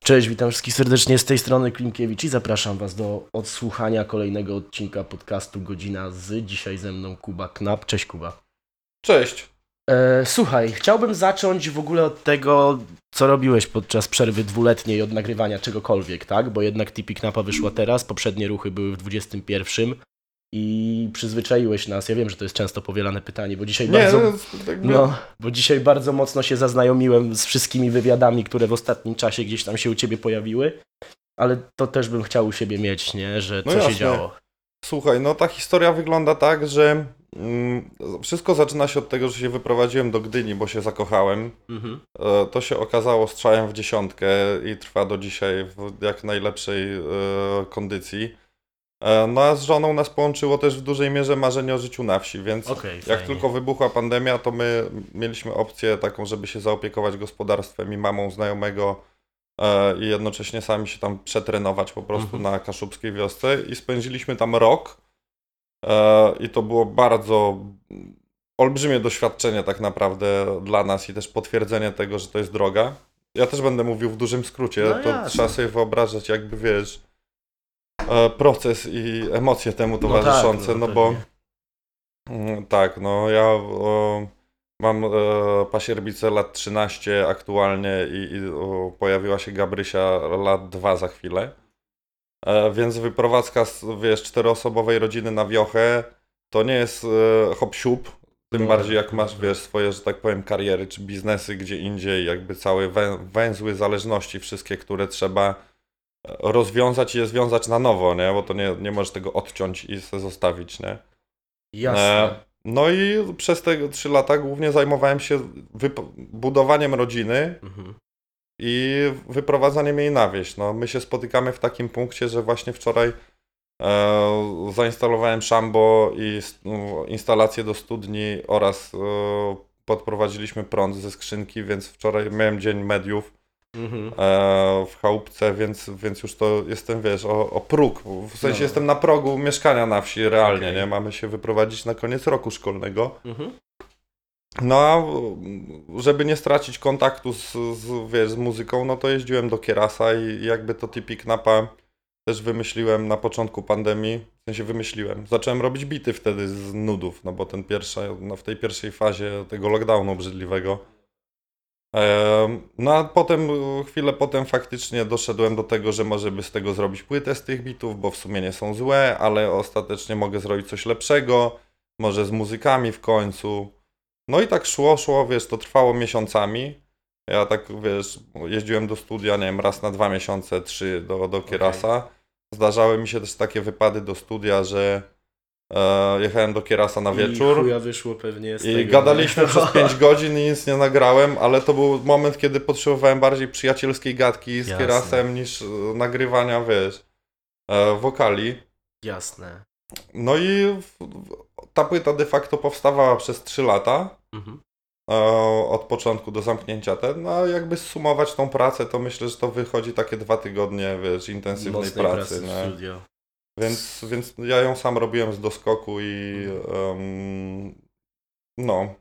Cześć, witam wszystkich serdecznie z tej strony Klimkiewicz i zapraszam Was do odsłuchania kolejnego odcinka podcastu Godzina z. Dzisiaj ze mną Kuba Knap. Cześć Kuba. Cześć. E, słuchaj, chciałbym zacząć w ogóle od tego, co robiłeś podczas przerwy dwuletniej od nagrywania czegokolwiek, tak? Bo jednak Tipi Knapa wyszła teraz, poprzednie ruchy były w 21 i przyzwyczaiłeś nas. Ja wiem, że to jest często powielane pytanie, bo dzisiaj Nie, bardzo... no, jakby, No, bo dzisiaj bardzo mocno się zaznajomiłem z wszystkimi wywiadami, które w ostatnim czasie gdzieś tam się u ciebie pojawiły, ale to też bym chciał u siebie mieć, nie? Że No co się jasne. działo. słuchaj, no ta historia wygląda tak, że mm, wszystko zaczyna się od tego, że się wyprowadziłem do Gdyni, bo się zakochałem. Mhm. E, to się okazało strzałem w dziesiątkę i trwa do dzisiaj w jak najlepszej e, kondycji. E, no a z żoną nas połączyło też w dużej mierze marzenie o życiu na wsi, więc Okej, jak fajnie. tylko wybuchła pandemia, to my mieliśmy opcję taką, żeby się zaopiekować gospodarstwem i mamą znajomego e, i jednocześnie sami się tam przetrenować po prostu Mhm. na kaszubskiej wiosce i spędziliśmy tam rok e, i to było bardzo olbrzymie doświadczenie tak naprawdę dla nas i też potwierdzenie tego, że to jest droga. Ja też będę mówił w dużym skrócie, No to jasne. trzeba sobie wyobrażać jakby wiesz proces i emocje temu No tak, towarzyszące, no, bo pewnie. Mm, Tak, no ja o, mam e, pasierbicę lat 13 aktualnie i, i o, pojawiła się Gabrysia lat 2 za chwilę. E, więc wyprowadzka z, wiesz, czteroosobowej rodziny na wiochę to nie jest e, hop siup, tym No, bardziej jak masz, no. wiesz, swoje, że tak powiem, kariery czy biznesy gdzie indziej, jakby całe wę, węzły zależności wszystkie, które trzeba e, rozwiązać i je związać na nowo, nie? Bo to nie, nie możesz tego odciąć i se zostawić, nie? Jasne. E, No i przez te trzy lata głównie zajmowałem się budowaniem rodziny Mhm. i wyprowadzaniem jej na wieś. No, my się spotykamy w takim punkcie, że właśnie wczoraj e, zainstalowałem szambo i no, instalację do studni oraz e, podprowadziliśmy prąd ze skrzynki, więc wczoraj miałem dzień mediów Mhm. e, w chałupce, więc, więc już to jestem, wiesz, o, o próg. W sensie No. jestem na progu mieszkania na wsi realnie, Okej. nie? Mamy się wyprowadzić na koniec roku szkolnego. Mhm. No a żeby nie stracić kontaktu z, z, wiesz, z muzyką, no to jeździłem do Kierasa i jakby to Tipi Knapa też wymyśliłem na początku pandemii. W sensie wymyśliłem. Zacząłem robić bity wtedy z nudów, no bo ten pierwsza, no w tej pierwszej fazie tego lockdownu obrzydliwego. No a potem, chwilę potem faktycznie doszedłem do tego, że może by z tego zrobić płytę z tych bitów, bo w sumie nie są złe, ale ostatecznie mogę zrobić coś lepszego, może z muzykami w końcu. No i tak szło, szło, wiesz, to trwało miesiącami. Ja tak, wiesz, jeździłem do studia, nie wiem, raz na dwa miesiące, trzy do, do Kierasa. Zdarzały mi się też takie wypady do studia, że jechałem do Kierasa na I wieczór. chuja wyszło pewnie z I tego. gadaliśmy nie? przez 5 godzin i nic nie nagrałem, ale to był moment, kiedy potrzebowałem bardziej przyjacielskiej gadki z Jasne. Kierasem niż e, nagrywania, wiesz, e, wokali. Jasne. No i w, w, ta płyta de facto powstawała przez 3 lata, Mhm. e, od początku do zamknięcia ten, no a jakby sumować tą pracę, to myślę, że to wychodzi takie dwa tygodnie, wiesz, intensywnej Mocnej pracy, w nie? studio. Więc, więc ja ją sam robiłem z doskoku i em, no,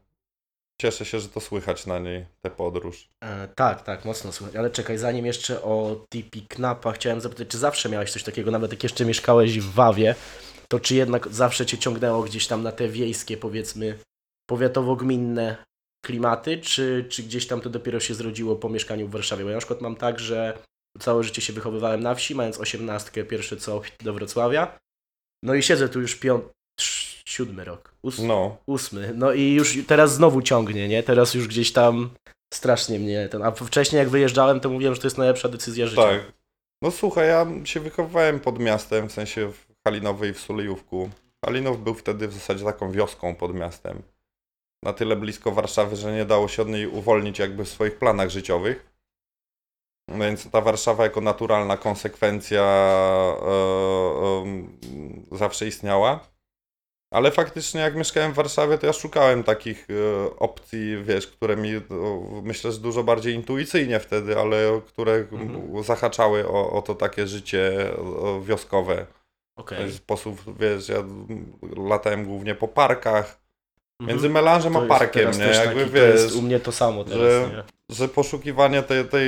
cieszę się, że to słychać na niej, tę podróż. E, tak, tak, mocno słychać. Ale czekaj, zanim jeszcze o Tipi Knapa chciałem zapytać, czy zawsze miałeś coś takiego, nawet jak jeszcze mieszkałeś w Wawie, to czy jednak zawsze cię ciągnęło gdzieś tam na te wiejskie, powiedzmy, powiatowo-gminne klimaty, czy, czy gdzieś tam to dopiero się zrodziło po mieszkaniu w Warszawie? Bo ja na przykład mam tak, że całe życie się wychowywałem na wsi, mając osiemnastkę, pierwsze co do Wrocławia. No i siedzę tu już piąty, siódmy rok, ós, No, ósmy. No i już teraz znowu ciągnie, nie? Teraz już gdzieś tam strasznie mnie ten. A wcześniej jak wyjeżdżałem, to mówiłem, że to jest najlepsza decyzja życia. tak. No słuchaj, ja się wychowywałem pod miastem, w sensie w Halinowej w Sulejówku. Halinów był wtedy w zasadzie taką wioską pod miastem. Na tyle blisko Warszawy, że nie dało się od niej uwolnić jakby w swoich planach życiowych. No Więc ta Warszawa jako naturalna konsekwencja e, em, zawsze istniała. Ale faktycznie jak mieszkałem w Warszawie, to ja szukałem takich e, opcji, wiesz, które mi o, myślę, że dużo bardziej intuicyjnie wtedy, ale które Mhm. zahaczały o, o to takie życie wioskowe. W Okej. ten sposób, wiesz, ja latałem głównie po parkach, Między melanżem To a parkiem, nie? też Jakby taki, wiesz, To jest u mnie to samo teraz, że- nie? że poszukiwanie tej, tej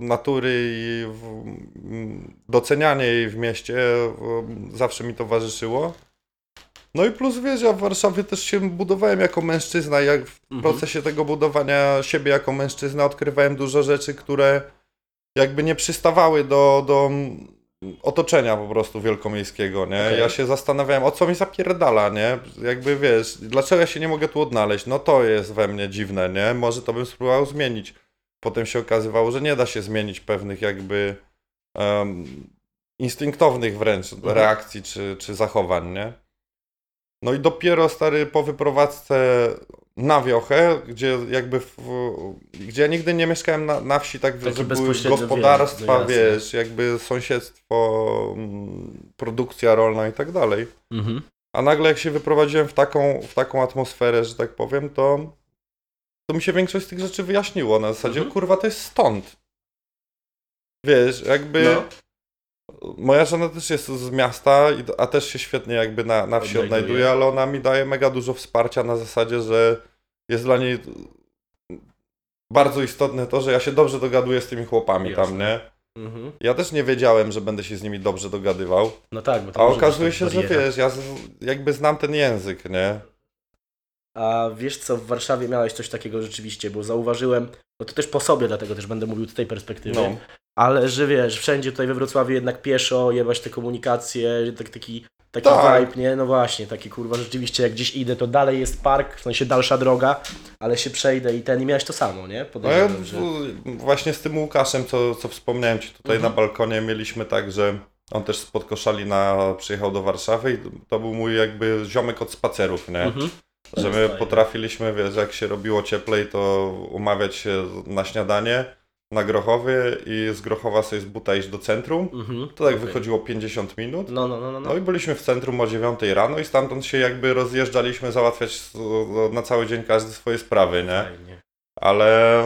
natury i docenianie jej w mieście zawsze mi towarzyszyło. No i plus wiesz, ja w Warszawie też się budowałem jako mężczyzna i jak w Mhm. procesie tego budowania siebie jako mężczyzna odkrywałem dużo rzeczy, które jakby nie przystawały do, do otoczenia po prostu wielkomiejskiego, nie? Okej. Ja się zastanawiałem, o co mi zapierdala, nie? Jakby wiesz, dlaczego ja się nie mogę tu odnaleźć? No to jest we mnie dziwne, nie? Może to bym spróbował zmienić. Potem się okazywało, że nie da się zmienić pewnych jakby em, instynktownych wręcz Mhm. reakcji czy, czy zachowań, nie? No i dopiero stary po wyprowadzce na wiochę, gdzie jakby w, gdzie ja nigdy nie mieszkałem na, na wsi, tak Taki że były gospodarstwa, no wiesz, jakby sąsiedztwo, mm, produkcja rolna i tak dalej. Mhm. A nagle jak się wyprowadziłem w taką, w taką atmosferę, że tak powiem, to, to mi się większość z tych rzeczy wyjaśniło. Na zasadzie, Mhm. kurwa, to jest stąd. Wiesz, jakby No. Moja żona też jest z miasta, i- a też się świetnie jakby na, na wsi Odnajduje. odnajduje, ale ona mi daje mega dużo wsparcia na zasadzie, że jest dla niej bardzo istotne to, że ja się dobrze dogaduję z tymi chłopami Jasne. tam, nie? Mhm. Ja też nie wiedziałem, że będę się z nimi dobrze dogadywał. No tak, bo to A okazuje się, że wiesz, ja z, jakby znam ten język, nie? A wiesz co, w Warszawie miałeś coś takiego rzeczywiście, bo zauważyłem, no to też po sobie, dlatego też będę mówił z tej perspektywy, No. Ale że wiesz, wszędzie tutaj we Wrocławiu jednak pieszo, jebać te komunikacje, tak, taki, taki Tak. vibe, nie? No właśnie, taki kurwa, rzeczywiście jak gdzieś idę, to dalej jest park, w sensie dalsza droga, ale się przejdę i ten, i miałeś to samo, nie? No ja że... właśnie z tym Łukaszem, co, co wspomniałem Ci tutaj Mhm. na balkonie, mieliśmy tak, że on też spod Koszalina przyjechał do Warszawy i to był mój jakby ziomek od spacerów, nie? Mhm. Że my Fajne. potrafiliśmy, wiesz, jak się robiło cieplej, to umawiać się na śniadanie na Grochowie i z Grochowa sobie z buta iść do centrum. Mhm. To tak Okej. wychodziło 50 minut. No, no, no, no. No no. i byliśmy w centrum o 9 rano i stamtąd się jakby rozjeżdżaliśmy załatwiać s- na cały dzień każdy swoje sprawy, nie? Fajnie. Ale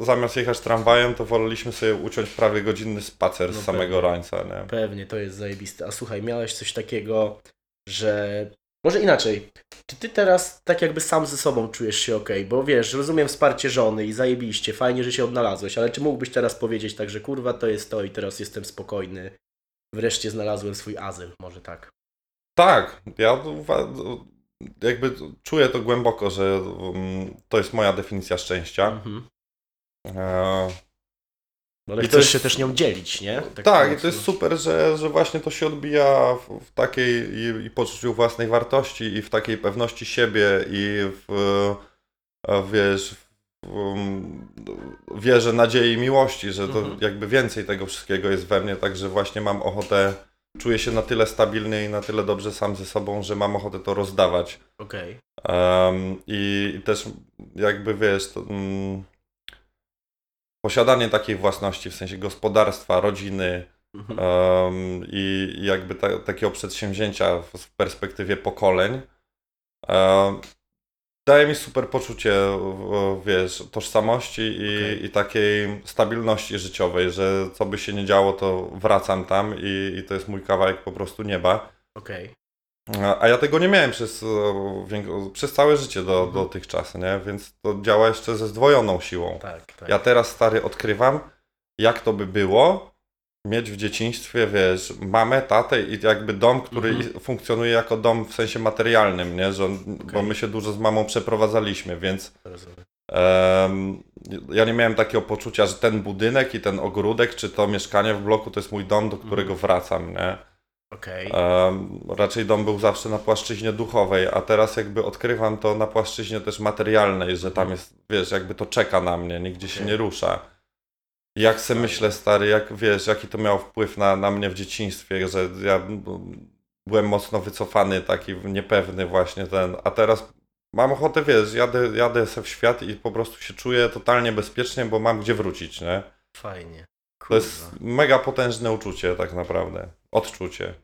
zamiast jechać tramwajem, to woleliśmy sobie uciąć prawie godzinny spacer No z samego pewnie. rańca, nie? Pewnie, to jest zajebiste. A słuchaj, miałeś coś takiego, że. Może inaczej. Czy ty teraz tak jakby sam ze sobą czujesz się ok? Bo wiesz, rozumiem wsparcie żony i zajebiście, fajnie, że się odnalazłeś, ale czy mógłbyś teraz powiedzieć tak, że kurwa to jest to i teraz jestem spokojny. Wreszcie znalazłem swój azyl, może tak. Tak, ja jakby czuję to głęboko, że um, to jest moja definicja szczęścia. Mhm. E, ale I chcesz jest- się też nią dzielić, nie? Tak, i mocno. to jest super, że, że właśnie to się odbija w, w takiej i, i poczuciu własnej wartości, i w takiej pewności siebie, i w, wiesz, w, um, wierze, nadziei, miłości, że to Mhm. jakby więcej tego wszystkiego jest we mnie, także właśnie mam ochotę, czuję się na tyle stabilny i na tyle dobrze sam ze sobą, że mam ochotę to rozdawać. Okej. Em, i, I też jakby wiesz, to, mm, posiadanie takiej własności, w sensie gospodarstwa, rodziny Mhm. em, i, jakby ta, takiego przedsięwzięcia w, w perspektywie pokoleń em, daje mi super poczucie, wiesz, tożsamości i, Okej. i takiej stabilności życiowej, że co by się nie działo, to wracam tam i, i to jest mój kawałek po prostu nieba. Okej. A ja tego nie miałem przez, przez całe życie do, Mhm. dotychczas, nie? Więc to działa jeszcze ze zdwojoną siłą. Tak, tak. Ja teraz, stary, odkrywam, jak to by było mieć w dzieciństwie, wiesz, mamę, tatę i jakby dom, który Mhm. funkcjonuje jako dom w sensie materialnym, nie? Że, on- Bo my się dużo z mamą przeprowadzaliśmy, więc em, ja nie miałem takiego poczucia, że ten budynek i ten ogródek, czy to mieszkanie w bloku to jest mój dom, do którego wracam, nie? Em, raczej dom był zawsze na płaszczyźnie duchowej, a teraz jakby odkrywam to na płaszczyźnie też materialnej, że tam jest, wiesz, jakby to czeka na mnie, nigdzie się nie rusza. Jak se myślę, stary, jak wiesz, jaki to miało wpływ na, na mnie w dzieciństwie, że ja byłem mocno wycofany, taki niepewny właśnie ten, a teraz mam ochotę, wiesz, jadę, jadę se w świat i po prostu się czuję totalnie bezpiecznie, bo mam gdzie wrócić, nie? Fajnie. To jest mega potężne uczucie tak naprawdę, odczucie.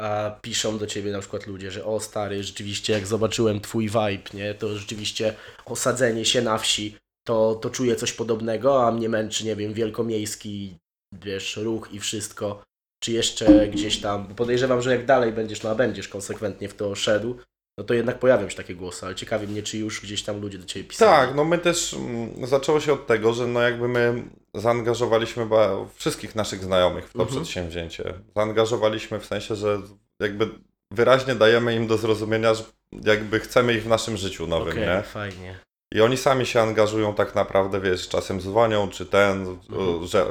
A piszą do ciebie na przykład ludzie, że o stary, rzeczywiście jak zobaczyłem twój vibe, nie, to rzeczywiście osadzenie się na wsi, to, to czuję coś podobnego, a mnie męczy, nie wiem, wielkomiejski, wiesz, ruch i wszystko. Czy jeszcze gdzieś tam, bo podejrzewam, że jak dalej będziesz, no a będziesz konsekwentnie w to szedł, no to jednak pojawią się takie głosy, ale ciekawi mnie, czy już gdzieś tam ludzie do ciebie pisali. Tak, no my też mm, zaczęło się od tego, że no jakby my zaangażowaliśmy wszystkich naszych znajomych w to Mhm. przedsięwzięcie. Zaangażowaliśmy w sensie, że jakby wyraźnie dajemy im do zrozumienia, że jakby chcemy ich w naszym życiu nowym, Okej, nie? fajnie. I oni sami się angażują tak naprawdę, wiesz, czasem dzwonią, czy ten, Mhm. że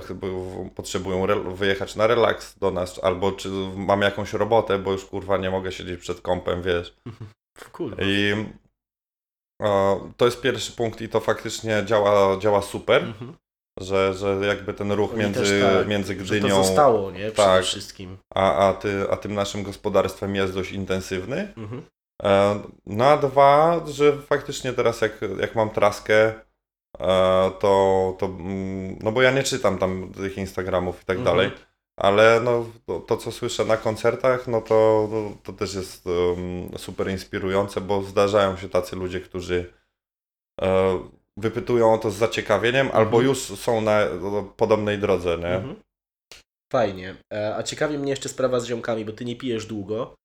potrzebują wyjechać na relaks do nas, albo czy mam jakąś robotę, bo już kurwa nie mogę siedzieć przed kąpem, wiesz. Cool. I e, to jest pierwszy punkt i to faktycznie działa, działa super, Mhm. że, że jakby ten ruch Oni między, tak, między Że to Gdynią zostało, nie? Przede Tak. wszystkim. a, a, ty, a tym naszym gospodarstwem jest dość intensywny. Mhm. E, No a dwa, że faktycznie teraz jak, jak mam traskę, e, to, to mm, no bo ja nie czytam tam tych Instagramów i tak Mhm. dalej, ale no to, to co słyszę na koncertach, no to, to, to też jest um, super inspirujące, bo zdarzają się tacy ludzie, którzy e, wypytują o to z zaciekawieniem, albo już są na no, podobnej drodze, nie? Mhm. Fajnie. E, A ciekawi mnie jeszcze sprawa z ziomkami, bo ty nie pijesz długo,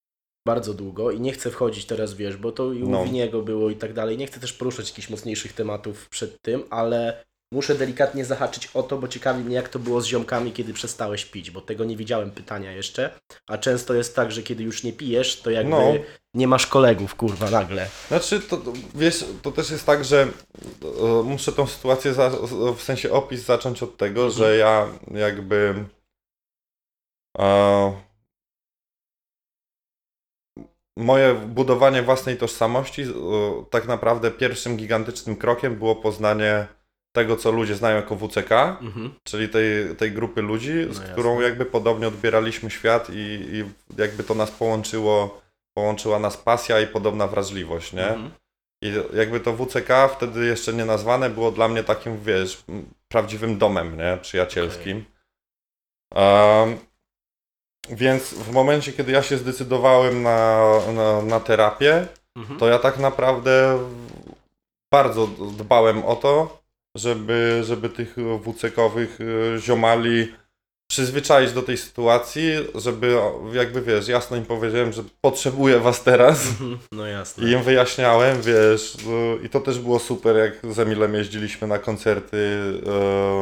bardzo długo i nie chcę wchodzić teraz, wiesz, bo to i u No. Winiego było i tak dalej. Nie chcę też poruszać jakichś mocniejszych tematów przed tym, ale muszę delikatnie zahaczyć o to, bo ciekawi mnie, jak to było z ziomkami, kiedy przestałeś pić, bo tego nie widziałem pytania jeszcze. A często jest tak, że kiedy już nie pijesz, to jakby No. nie masz kolegów, kurwa, nagle. Znaczy, to, to, wiesz, to też jest tak, że e, muszę tą sytuację, za, w sensie opis zacząć od tego, Mhm. że ja jakby e, moje budowanie własnej tożsamości tak naprawdę pierwszym gigantycznym krokiem było poznanie tego, co ludzie znają jako WCK, Mhm. czyli tej, tej grupy ludzi, z No którą jasne. jakby podobnie odbieraliśmy świat i, i jakby to nas połączyło, połączyła nas pasja i podobna wrażliwość, nie? Mhm. I jakby to WCK, wtedy jeszcze nie nazwane, było dla mnie takim, wiesz, prawdziwym domem, nie? Przyjacielskim. Em, więc w momencie, kiedy ja się zdecydowałem na, na, na terapię, Mhm. to ja tak naprawdę bardzo dbałem o to, żeby, żeby tych WCK-owych y, ziomali przyzwyczaić do tej sytuacji, żeby jakby, wiesz, jasno im powiedziałem, że potrzebuję was teraz. Mhm. No jasne. I im wyjaśniałem, wiesz, no, i to też było super, jak z Emilem jeździliśmy na koncerty,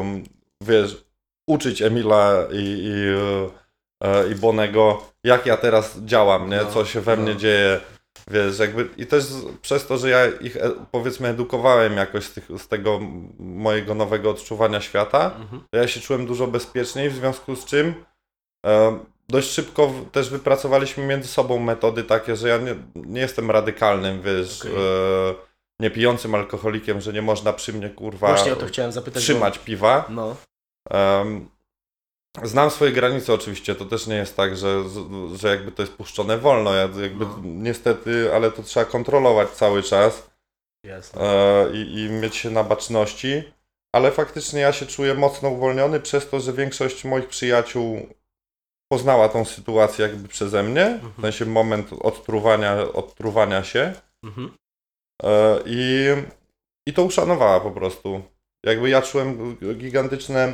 em, wiesz, uczyć Emila i, i, e, i Bonego, jak ja teraz działam, nie, No, co się we no. mnie dzieje, wiesz, jakby, i też przez to, że ja ich, e, powiedzmy, edukowałem jakoś z, tych, z tego mojego nowego odczuwania świata, Mhm. ja się czułem dużo bezpieczniej, w związku z czym e, dość szybko też wypracowaliśmy między sobą metody takie, że ja nie, nie jestem radykalnym, wiesz, Okej. e, niepijącym alkoholikiem, że nie można przy mnie, kurwa, Właśnie o to chciałem zapytać. trzymać piwa. Bo... No. Em, znam swoje granice oczywiście, to też nie jest tak, że, że jakby to jest puszczone wolno, ja jakby No. niestety, ale to trzeba kontrolować cały czas Jasne. e, i, i mieć się na baczności, ale faktycznie ja się czuję mocno uwolniony przez to, że większość moich przyjaciół poznała tą sytuację jakby przeze mnie, w sensie moment odtruwania, odtruwania się Mhm. e, i, i to uszanowała po prostu. Jakby ja czułem gigantyczne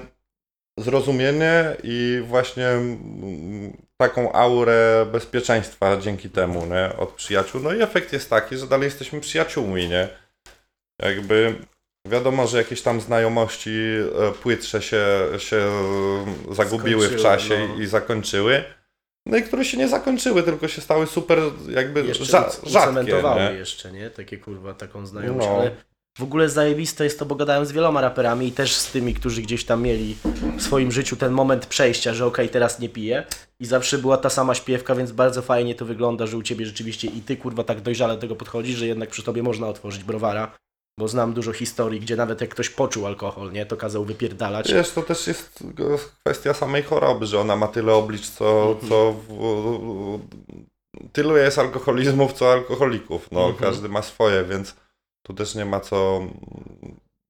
zrozumienie i właśnie mm, taką aurę bezpieczeństwa dzięki temu, nie, od przyjaciół. No i efekt jest taki, że dalej jesteśmy przyjaciółmi, nie. Jakby wiadomo, że jakieś tam znajomości e, płytsze się, się e, zagubiły w Skończyły, czasie no. i zakończyły. No i które się nie zakończyły, tylko się stały super jakby Jeszcze rzadkie, ucementowały nie? jeszcze, nie? Takie kurwa, taką znajomość, No. ale w ogóle zajebiste jest to, bo gadałem z wieloma raperami i też z tymi, którzy gdzieś tam mieli w swoim życiu ten moment przejścia, że okej, teraz nie piję i zawsze była ta sama śpiewka, więc bardzo fajnie to wygląda, że u Ciebie rzeczywiście i Ty kurwa tak dojrzale do tego podchodzisz, że jednak przy Tobie można otworzyć browara, bo znam dużo historii, gdzie nawet jak ktoś poczuł alkohol, nie, to kazał wypierdalać. Wiesz, to też jest kwestia samej choroby, że ona ma tyle oblicz, co, Mhm. co w, w, tylu jest alkoholizmów, co alkoholików. No, Mhm. każdy ma swoje, więc tu też nie ma co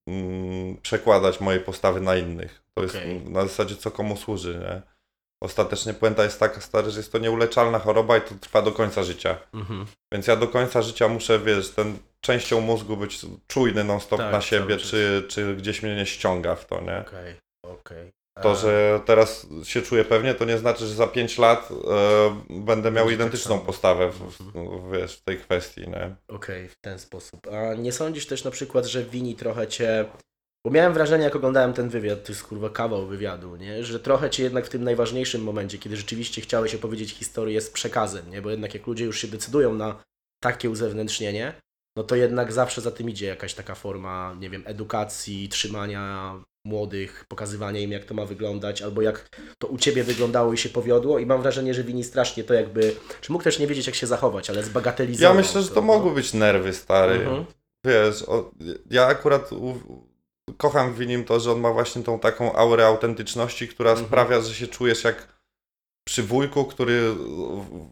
mm, przekładać mojej postawy na innych. To Okej. jest na zasadzie, co komu służy, nie? Ostatecznie puenta jest taka, stary, że jest to nieuleczalna choroba i to trwa do końca życia. Mhm. Więc ja do końca życia muszę, wiesz, ten częścią mózgu być czujny non-stop Tak, na siebie, czy, czy gdzieś mnie nie ściąga w to, nie? Okej, okej. To, A, że teraz się czuję pewnie, to nie znaczy, że za 5 lat e, będę miał tak identyczną postawę w, w, wiesz, w tej kwestii, nie? Okej, w ten sposób. A nie sądzisz też na przykład, że Wini trochę cię... Bo miałem wrażenie, jak oglądałem ten wywiad, to jest kurwa kawał wywiadu, nie? Że trochę cię jednak w tym najważniejszym momencie, kiedy rzeczywiście chciałeś opowiedzieć historię z przekazem, nie? Bo jednak jak ludzie już się decydują na takie uzewnętrznienie, no to jednak zawsze za tym idzie jakaś taka forma, nie wiem, edukacji, trzymania młodych, pokazywania im, jak to ma wyglądać, albo jak to u ciebie wyglądało i się powiodło. I mam wrażenie, że Wini strasznie to jakby. Czy mógł też nie wiedzieć, jak się zachować, ale zbagatelizował. Ja myślę, że to mogły być nerwy, stary. Mhm. Wiesz, o, ja akurat u, kocham w nim to, że on ma właśnie tą taką aurę autentyczności, która Mhm. sprawia, że się czujesz jak przy wujku, który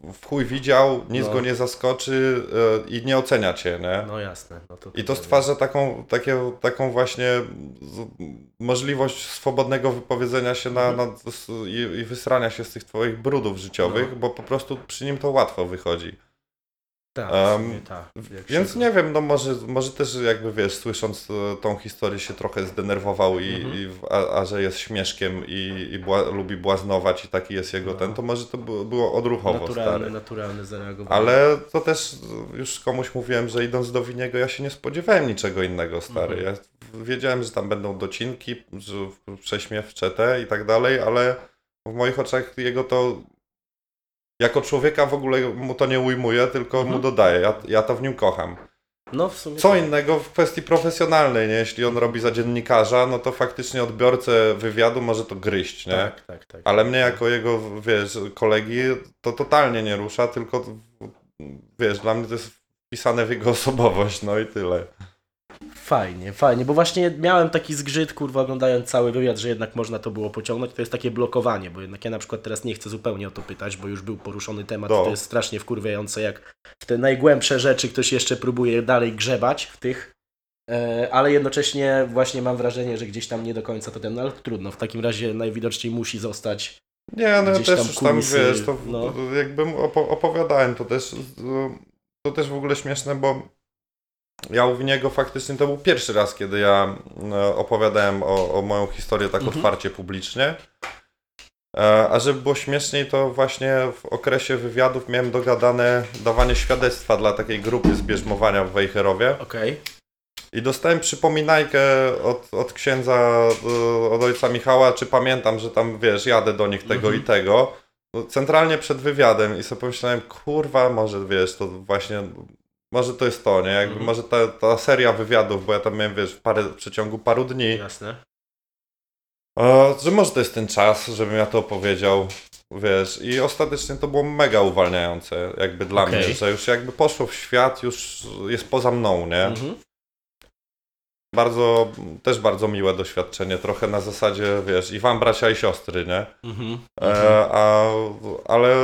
w- chuj widział, nic No. go nie zaskoczy e, i nie ocenia cię, nie? No jasne. No to I to stwarza taką, takie, taką właśnie możliwość swobodnego wypowiedzenia się na, na, i, i wysrania się z tych twoich brudów życiowych, No. bo po prostu przy nim to łatwo wychodzi. Tak, sumie tak. Więc nie wiem, no może, może też jakby wiesz, słysząc e, tą historię się trochę zdenerwował i, Mhm. i a, a że jest śmieszkiem i, i bła, lubi błaznować i taki jest jego No. ten, to może to było odruchowo naturalne, stary. naturalne zareagowanie. Ale to też e, już komuś mówiłem, że idąc do Winiego ja się nie spodziewałem niczego innego stary. Mhm. Ja wiedziałem, że tam będą docinki, że prześmiewcze te i tak dalej, ale w moich oczach jego to jako człowieka w ogóle mu to nie ujmuje, tylko mu Mhm. dodaje. Ja, ja to w nim kocham. No. Co tak. innego w kwestii profesjonalnej, nie? Jeśli on robi za dziennikarza, no to faktycznie odbiorcę wywiadu może to gryźć, nie? Tak, tak, tak. Ale mnie jako jego, wiesz, kolegi to totalnie nie rusza, tylko wiesz, dla mnie to jest wpisane w jego osobowość, no i tyle. Fajnie, fajnie, bo właśnie miałem taki zgrzyt, kurwa, oglądając cały wywiad, że jednak można to było pociągnąć. To jest takie blokowanie, bo jednak ja na przykład teraz nie chcę zupełnie o to pytać, bo już był poruszony temat. No. To jest strasznie wkurwiające, jak w te najgłębsze rzeczy ktoś jeszcze próbuje dalej grzebać w tych. E, ale jednocześnie właśnie mam wrażenie, że gdzieś tam nie do końca to ten, no ale trudno. W takim razie najwidoczniej musi zostać. Nie, no ja też tam już tam, kulisy, wiesz, to, no. jakbym opo- opowiadałem, to też, to też w ogóle śmieszne, bo ja u Winiego faktycznie to był pierwszy raz, kiedy ja e, opowiadałem o, o moją historię tak Mhm. otwarcie, publicznie. E, A żeby było śmieszniej, to właśnie w okresie wywiadów miałem dogadane dawanie świadectwa dla takiej grupy zbierzmowania w Wejherowie. Okej. I dostałem przypominajkę od, od księdza, y, od ojca Michała, czy pamiętam, że tam, wiesz, jadę do nich tego Mhm. i tego. No, Centralnie przed wywiadem i sobie pomyślałem, kurwa, może, wiesz, to właśnie, może to jest to, nie? Jakby, Mhm. może ta, ta seria wywiadów, bo ja tam miałem, wiesz, w, parę, w przeciągu paru dni, Jasne. e, że może to jest ten czas, żebym ja to opowiedział, wiesz, i ostatecznie to było mega uwalniające, jakby dla Okej. mnie, że już jakby poszło w świat, już jest poza mną, nie? Mhm. Bardzo, też bardzo miłe doświadczenie, trochę na zasadzie, wiesz, i wam bracia i siostry, nie? Mhm. E, a, ale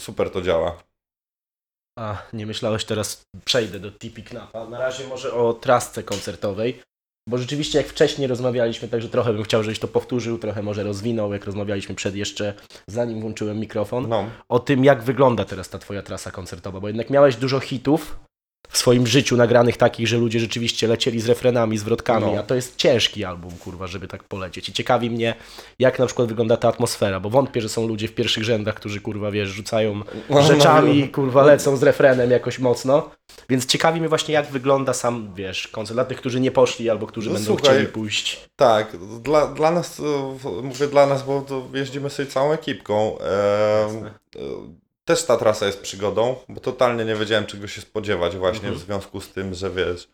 super to działa. A, nie myślałeś teraz, przejdę do Tipi Knapa. Na razie może o trasce koncertowej, bo rzeczywiście jak wcześniej rozmawialiśmy, także trochę bym chciał, żebyś to powtórzył, trochę może rozwinął, jak rozmawialiśmy przed jeszcze, zanim włączyłem mikrofon, No, o tym jak wygląda teraz ta twoja trasa koncertowa, bo jednak miałeś dużo hitów w swoim życiu nagranych takich, że ludzie rzeczywiście lecieli z refrenami, zwrotkami, No. a to jest ciężki album, kurwa, żeby tak polecieć. I ciekawi mnie, jak na przykład wygląda ta atmosfera, bo wątpię, że są ludzie w pierwszych rzędach, którzy, kurwa, wiesz, rzucają No, rzeczami, kurwa, lecą z refrenem jakoś mocno. Więc ciekawi mnie właśnie, jak wygląda sam, wiesz, koncert dla tych, którzy nie poszli albo którzy No będą słuchaj, chcieli pójść. Tak, dla, dla nas, e, mówię dla nas, bo to jeździmy sobie całą ekipką. E, też ta trasa jest przygodą, bo totalnie nie wiedziałem czego się spodziewać właśnie Mhm. w związku z tym, że wiesz,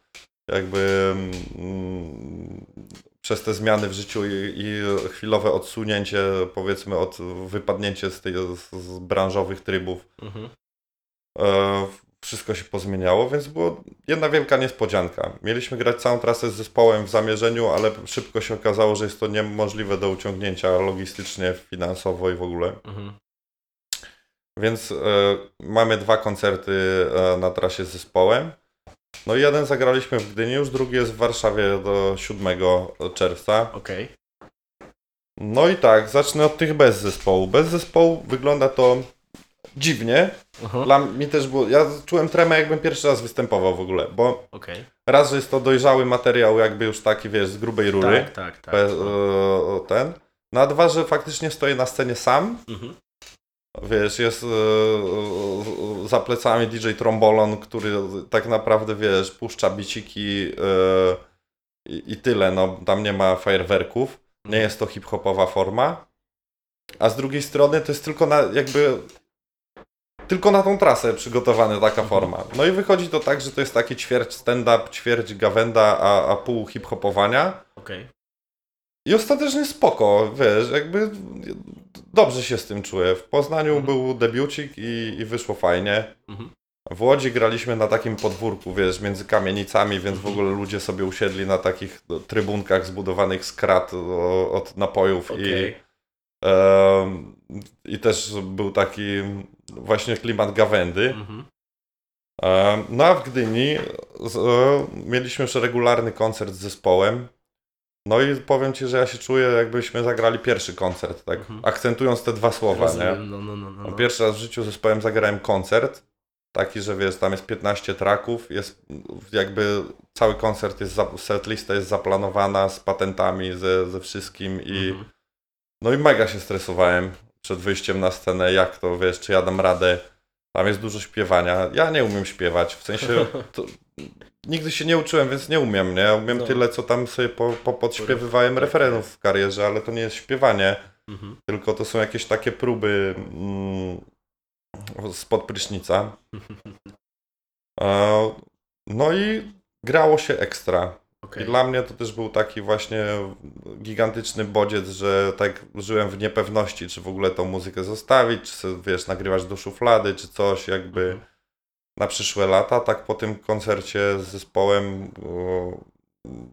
jakby mm, przez te zmiany w życiu i, i chwilowe odsunięcie, powiedzmy, od wypadnięcie z, tej, z, z branżowych trybów, Mhm. e, wszystko się pozmieniało, więc było jedna wielka niespodzianka. Mieliśmy grać całą trasę z zespołem w zamierzeniu, ale szybko się okazało, że jest to niemożliwe do uciągnięcia logistycznie, finansowo i w ogóle. Mhm. Więc e, mamy dwa koncerty e, na trasie z zespołem. No i jeden zagraliśmy w Gdyni, już drugi jest w Warszawie do 7 czerwca. Okej. No i tak, zacznę od tych bez zespołu. Bez zespołu wygląda to dziwnie. Mhm. Dla mnie też było. Ja czułem tremę, jakbym pierwszy raz występował w ogóle, bo Okej. raz, że jest to dojrzały materiał, jakby już taki wiesz, z grubej rury. Tak, tak, tak. Be, e, ten. No a dwa, że faktycznie stoję na scenie sam, Mhm. Wiesz, jest e, za plecami DJ Trombolon, który tak naprawdę, wiesz, puszcza biciki e, i, tyle, no tam nie ma fajerwerków, nie jest to hip-hopowa forma, a z drugiej strony to jest tylko na, jakby, tylko na tą trasę przygotowana taka forma. No i wychodzi to tak, że to jest taki ćwierć stand-up, ćwierć gawenda, a, a pół hip-hopowania. Okej. I ostatecznie spoko, wiesz, jakby dobrze się z tym czuję. W Poznaniu Mhm. był debiucik i, i wyszło fajnie. Mhm. W Łodzi graliśmy na takim podwórku, wiesz, między kamienicami, więc w Mhm. ogóle ludzie sobie usiedli na takich no, trybunkach zbudowanych z krat od napojów Okej. i, em, i też był taki właśnie klimat gawędy. Mhm. Em, No a w Gdyni z, e, mieliśmy już regularny koncert z zespołem. No i powiem Ci, że ja się czuję jakbyśmy zagrali pierwszy koncert, tak Mhm. akcentując te dwa słowa, nie? Rozumiem, no, no, no, no, no. Pierwszy raz w życiu zespołem zagrałem koncert, taki, że wiesz, tam jest 15 traków, jest jakby cały koncert jest, setlista jest zaplanowana z patentami, ze, ze wszystkim i Mhm. no i mega się stresowałem przed wyjściem na scenę, jak to, wiesz, czy ja dam radę. Tam jest dużo śpiewania. Ja nie umiem śpiewać, w sensie to, nigdy się nie uczyłem, więc nie umiem, nie? Ja umiem No. tyle, co tam sobie po, po, podśpiewywałem referenów w karierze, ale to nie jest śpiewanie, Mhm. tylko to są jakieś takie próby mm, spod prysznica. E, No i grało się ekstra. Okej. I dla mnie to też był taki właśnie gigantyczny bodziec, że tak żyłem w niepewności, czy w ogóle tą muzykę zostawić, czy wiesz, nagrywać do szuflady, czy coś jakby Mhm. Na przyszłe lata. Tak po tym koncercie z zespołem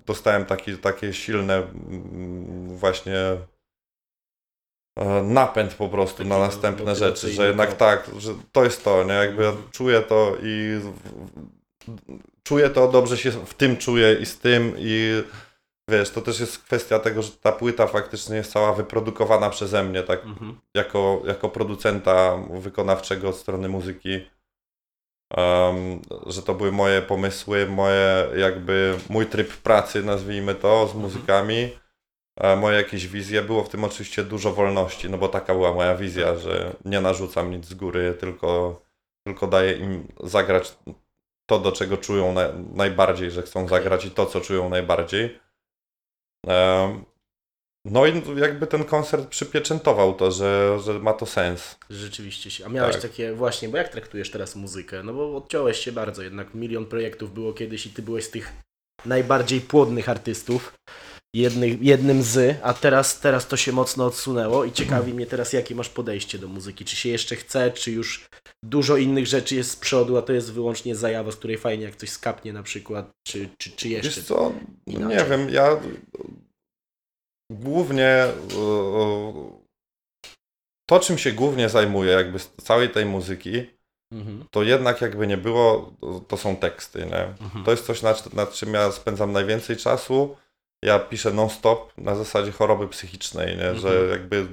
dostałem taki, takie silne mm, właśnie e, napęd po prostu Taki na następne rzeczy, że jednak tak, że to jest to, nie? Jakby ja Mhm. czuję to i czuję to, dobrze się w tym czuję i z tym i wiesz, to też jest kwestia tego, że ta płyta faktycznie jest cała wyprodukowana przeze mnie, tak Mhm. jako, jako producenta wykonawczego od strony muzyki. Em, że to były moje pomysły, moje jakby mój tryb pracy, nazwijmy to, z Mhm. muzykami, e, moje jakieś wizje. Było w tym oczywiście dużo wolności, no bo taka była moja wizja, że nie narzucam nic z góry, tylko, tylko daję im zagrać to, do czego czują na, najbardziej, że chcą zagrać i to, co czują najbardziej. Em, no i jakby ten koncert przypieczętował to, że, że ma to sens. Rzeczywiście się. A miałeś Tak. takie właśnie, bo jak traktujesz teraz muzykę? No bo odciąłeś się bardzo, jednak milion projektów było kiedyś i ty byłeś z tych najbardziej płodnych artystów. Jednych, jednym z, a teraz, teraz to się mocno odsunęło i ciekawi mnie teraz, jakie masz podejście do muzyki. Czy się jeszcze chce, czy już dużo innych rzeczy jest z przodu, a to jest wyłącznie zajawa, z której fajnie jak coś skapnie na przykład, czy, czy, czy jeszcze? Wiesz co, nie wiem, ja głównie e, to, czym się głównie zajmuję jakby z całej tej muzyki, Mhm, to jednak jakby nie było, to- są teksty, nie? mhm. To jest coś, nad, nad czym ja spędzam najwięcej czasu. Ja piszę non-stop na zasadzie choroby psychicznej, że Mhm. jakby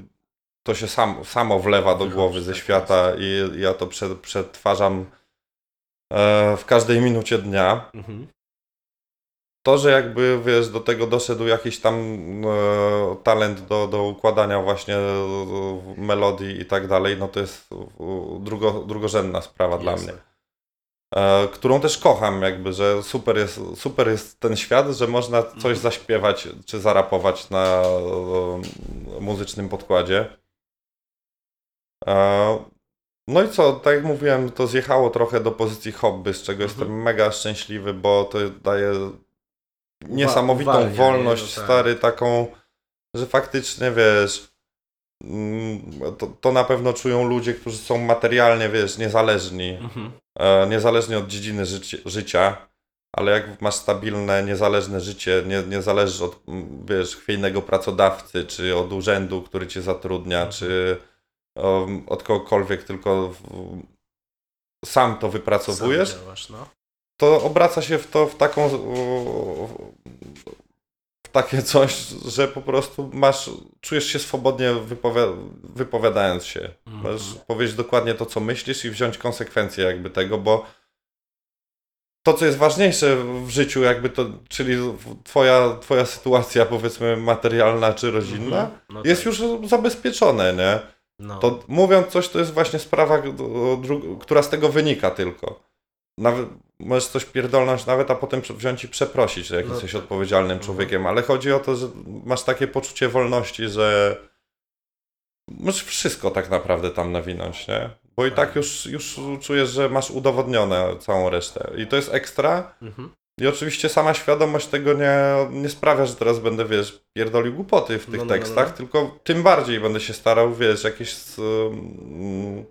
to się sam, samo wlewa do głowy ze tak świata i ja to przetwarzam e, w każdej minucie dnia. Mhm. To, że jakby wiesz, do tego doszedł jakiś tam e, talent do, do układania właśnie e, melodii i tak dalej, no to jest e, drugo, drugorzędna sprawa dla Jasne. mnie. E, którą też kocham, jakby, że super jest, super jest ten świat, że można coś Mhm. zaśpiewać czy zarapować na e, muzycznym podkładzie. E, no i co, tak jak mówiłem, to zjechało trochę do pozycji hobby, z czego Mhm. jestem mega szczęśliwy, bo to daje niesamowitą uwalnia, nie? wolność, No tak. stary, taką, że faktycznie, wiesz, mm, to, to na pewno czują ludzie, którzy są materialnie, wiesz, niezależni, Mhm. e, niezależnie od dziedziny życi, życia, ale jak masz stabilne, niezależne życie, nie, nie zależysz od, wiesz, chwiejnego pracodawcy, czy od urzędu, który cię zatrudnia, Mhm. czy um, od kogokolwiek, tylko w, sam to wypracowujesz, Sam działasz, no. To obraca się w to w taką w takie coś, że po prostu masz, czujesz się swobodnie wypowi- wypowiadając się. Mhm. Możesz powiedzieć dokładnie to, co myślisz i wziąć konsekwencje jakby tego, bo to, co jest ważniejsze w życiu, jakby to, czyli twoja, twoja sytuacja, powiedzmy, materialna czy rodzinna, Mhm. No jest tak. już zabezpieczone, nie? No. To mówiąc coś, to jest właśnie sprawa, która z tego wynika tylko. Nawet możesz coś pierdolnąć nawet, a potem wziąć i przeprosić, że jak No jesteś tak. odpowiedzialnym Mhm. człowiekiem, ale chodzi o to, że masz takie poczucie wolności, że możesz wszystko tak naprawdę tam nawinąć, nie? Bo i Tak. tak już, już czujesz, że masz udowodnione całą resztę. I to jest ekstra. Mhm. I oczywiście sama świadomość tego nie, nie sprawia, że teraz będę, wiesz, pierdolił głupoty w tych No, no, no, tekstach, no. tylko tym bardziej będę się starał, wiesz, jakieś mm,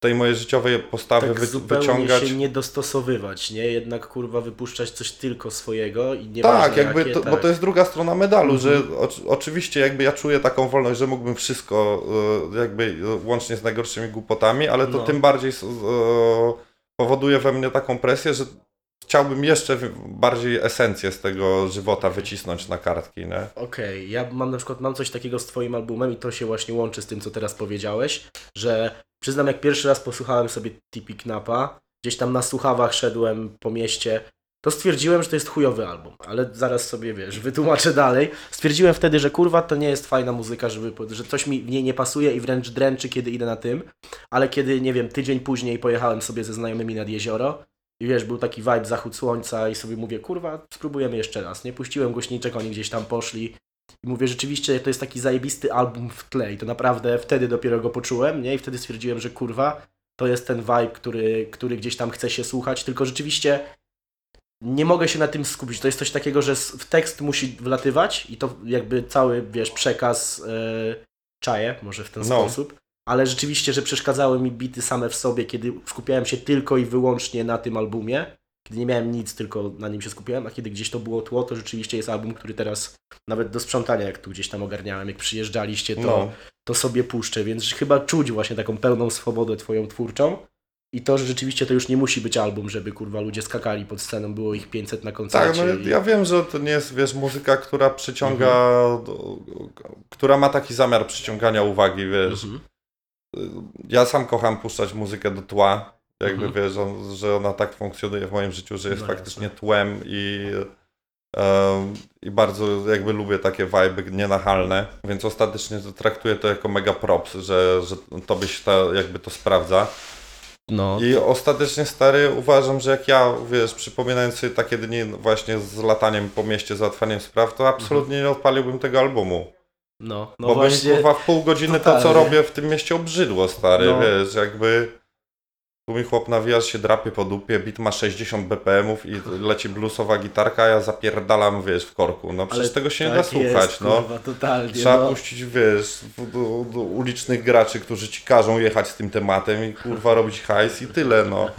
tej mojej życiowej postawy Tak wy, zupełnie wyciągać. się nie dostosowywać, nie? Jednak kurwa wypuszczać coś tylko swojego i nieważne Tak, jakby jakie, to, tak. bo to jest druga strona medalu, że Mhm. oczy- oczywiście jakby ja czuję taką wolność, że mógłbym wszystko, e, jakby e, łącznie z najgorszymi głupotami, ale to No. tym bardziej e, powoduje we mnie taką presję, że chciałbym jeszcze bardziej esencję z tego żywota wycisnąć na kartki, nie? Okej, ja mam na przykład mam coś takiego z twoim albumem i to się właśnie łączy z tym, co teraz powiedziałeś, że przyznam, jak pierwszy raz posłuchałem sobie Tipi Knapa, gdzieś tam na słuchawach szedłem po mieście, to stwierdziłem, że to jest chujowy album, ale zaraz sobie, wiesz, wytłumaczę dalej. Stwierdziłem wtedy, że kurwa, to nie jest fajna muzyka, żeby, że coś mi w niej nie pasuje i wręcz dręczy, kiedy idę na tym, ale kiedy, nie wiem, tydzień później pojechałem sobie ze znajomymi nad jezioro i wiesz, był taki vibe zachód słońca i sobie mówię, kurwa, spróbujemy jeszcze raz, nie? Puściłem głośniczek, oni gdzieś tam poszli i mówię, rzeczywiście to jest taki zajebisty album w tle i to naprawdę wtedy dopiero go poczułem, nie? I wtedy stwierdziłem, że kurwa, to jest ten vibe, który, który gdzieś tam chce się słuchać, tylko rzeczywiście nie mogę się na tym skupić. To jest coś takiego, że w tekst musi wlatywać i to jakby cały, wiesz, przekaz e, czaję, może w ten No. sposób. Ale rzeczywiście, że przeszkadzały mi bity same w sobie, kiedy skupiałem się tylko i wyłącznie na tym albumie, kiedy nie miałem nic, tylko na nim się skupiałem, a kiedy gdzieś to było tło, to rzeczywiście jest album, który teraz nawet do sprzątania, jak tu gdzieś tam ogarniałem, jak przyjeżdżaliście, to, No. to sobie puszczę, więc chyba czuć właśnie taką pełną swobodę twoją twórczą i to, że rzeczywiście to już nie musi być album, żeby kurwa ludzie skakali pod sceną, było ich 500 na Tak, koncercie. no i... ja wiem, że to nie jest, wiesz, muzyka, która przyciąga, Mhm. do, która ma taki zamiar przyciągania uwagi, wiesz. Mhm. Ja sam kocham puszczać muzykę do tła, jakby Mhm. wiesz, on, że ona tak funkcjonuje w moim życiu, że jest No faktycznie tłem i, em, i bardzo jakby lubię takie vibe nienachalne, więc ostatecznie to traktuję to jako mega props, że, że tobie się ta, jakby to sprawdza. No, I ostatecznie stary uważam, że jak ja, wiesz, przypominając sobie takie dni właśnie z lataniem po mieście, załatwaniem spraw, to absolutnie nie odpaliłbym tego albumu. no, no bo właśnie. kurwa w pół godziny to, co totalnie. robię w tym mieście obrzydło, stary, No. wiesz, jakby tu mi chłop nawija, się drapie po dupie, bit ma 60 BPM-ów i leci bluesowa gitarka, a ja zapierdalam, wiesz, w korku. No przecież Ale tego się nie tak da słuchać, jest, no. Kurwa, totalnie, Trzeba no. puścić, wiesz, do, do ulicznych graczy, którzy ci każą jechać z tym tematem i kurwa robić hajs i tyle, no.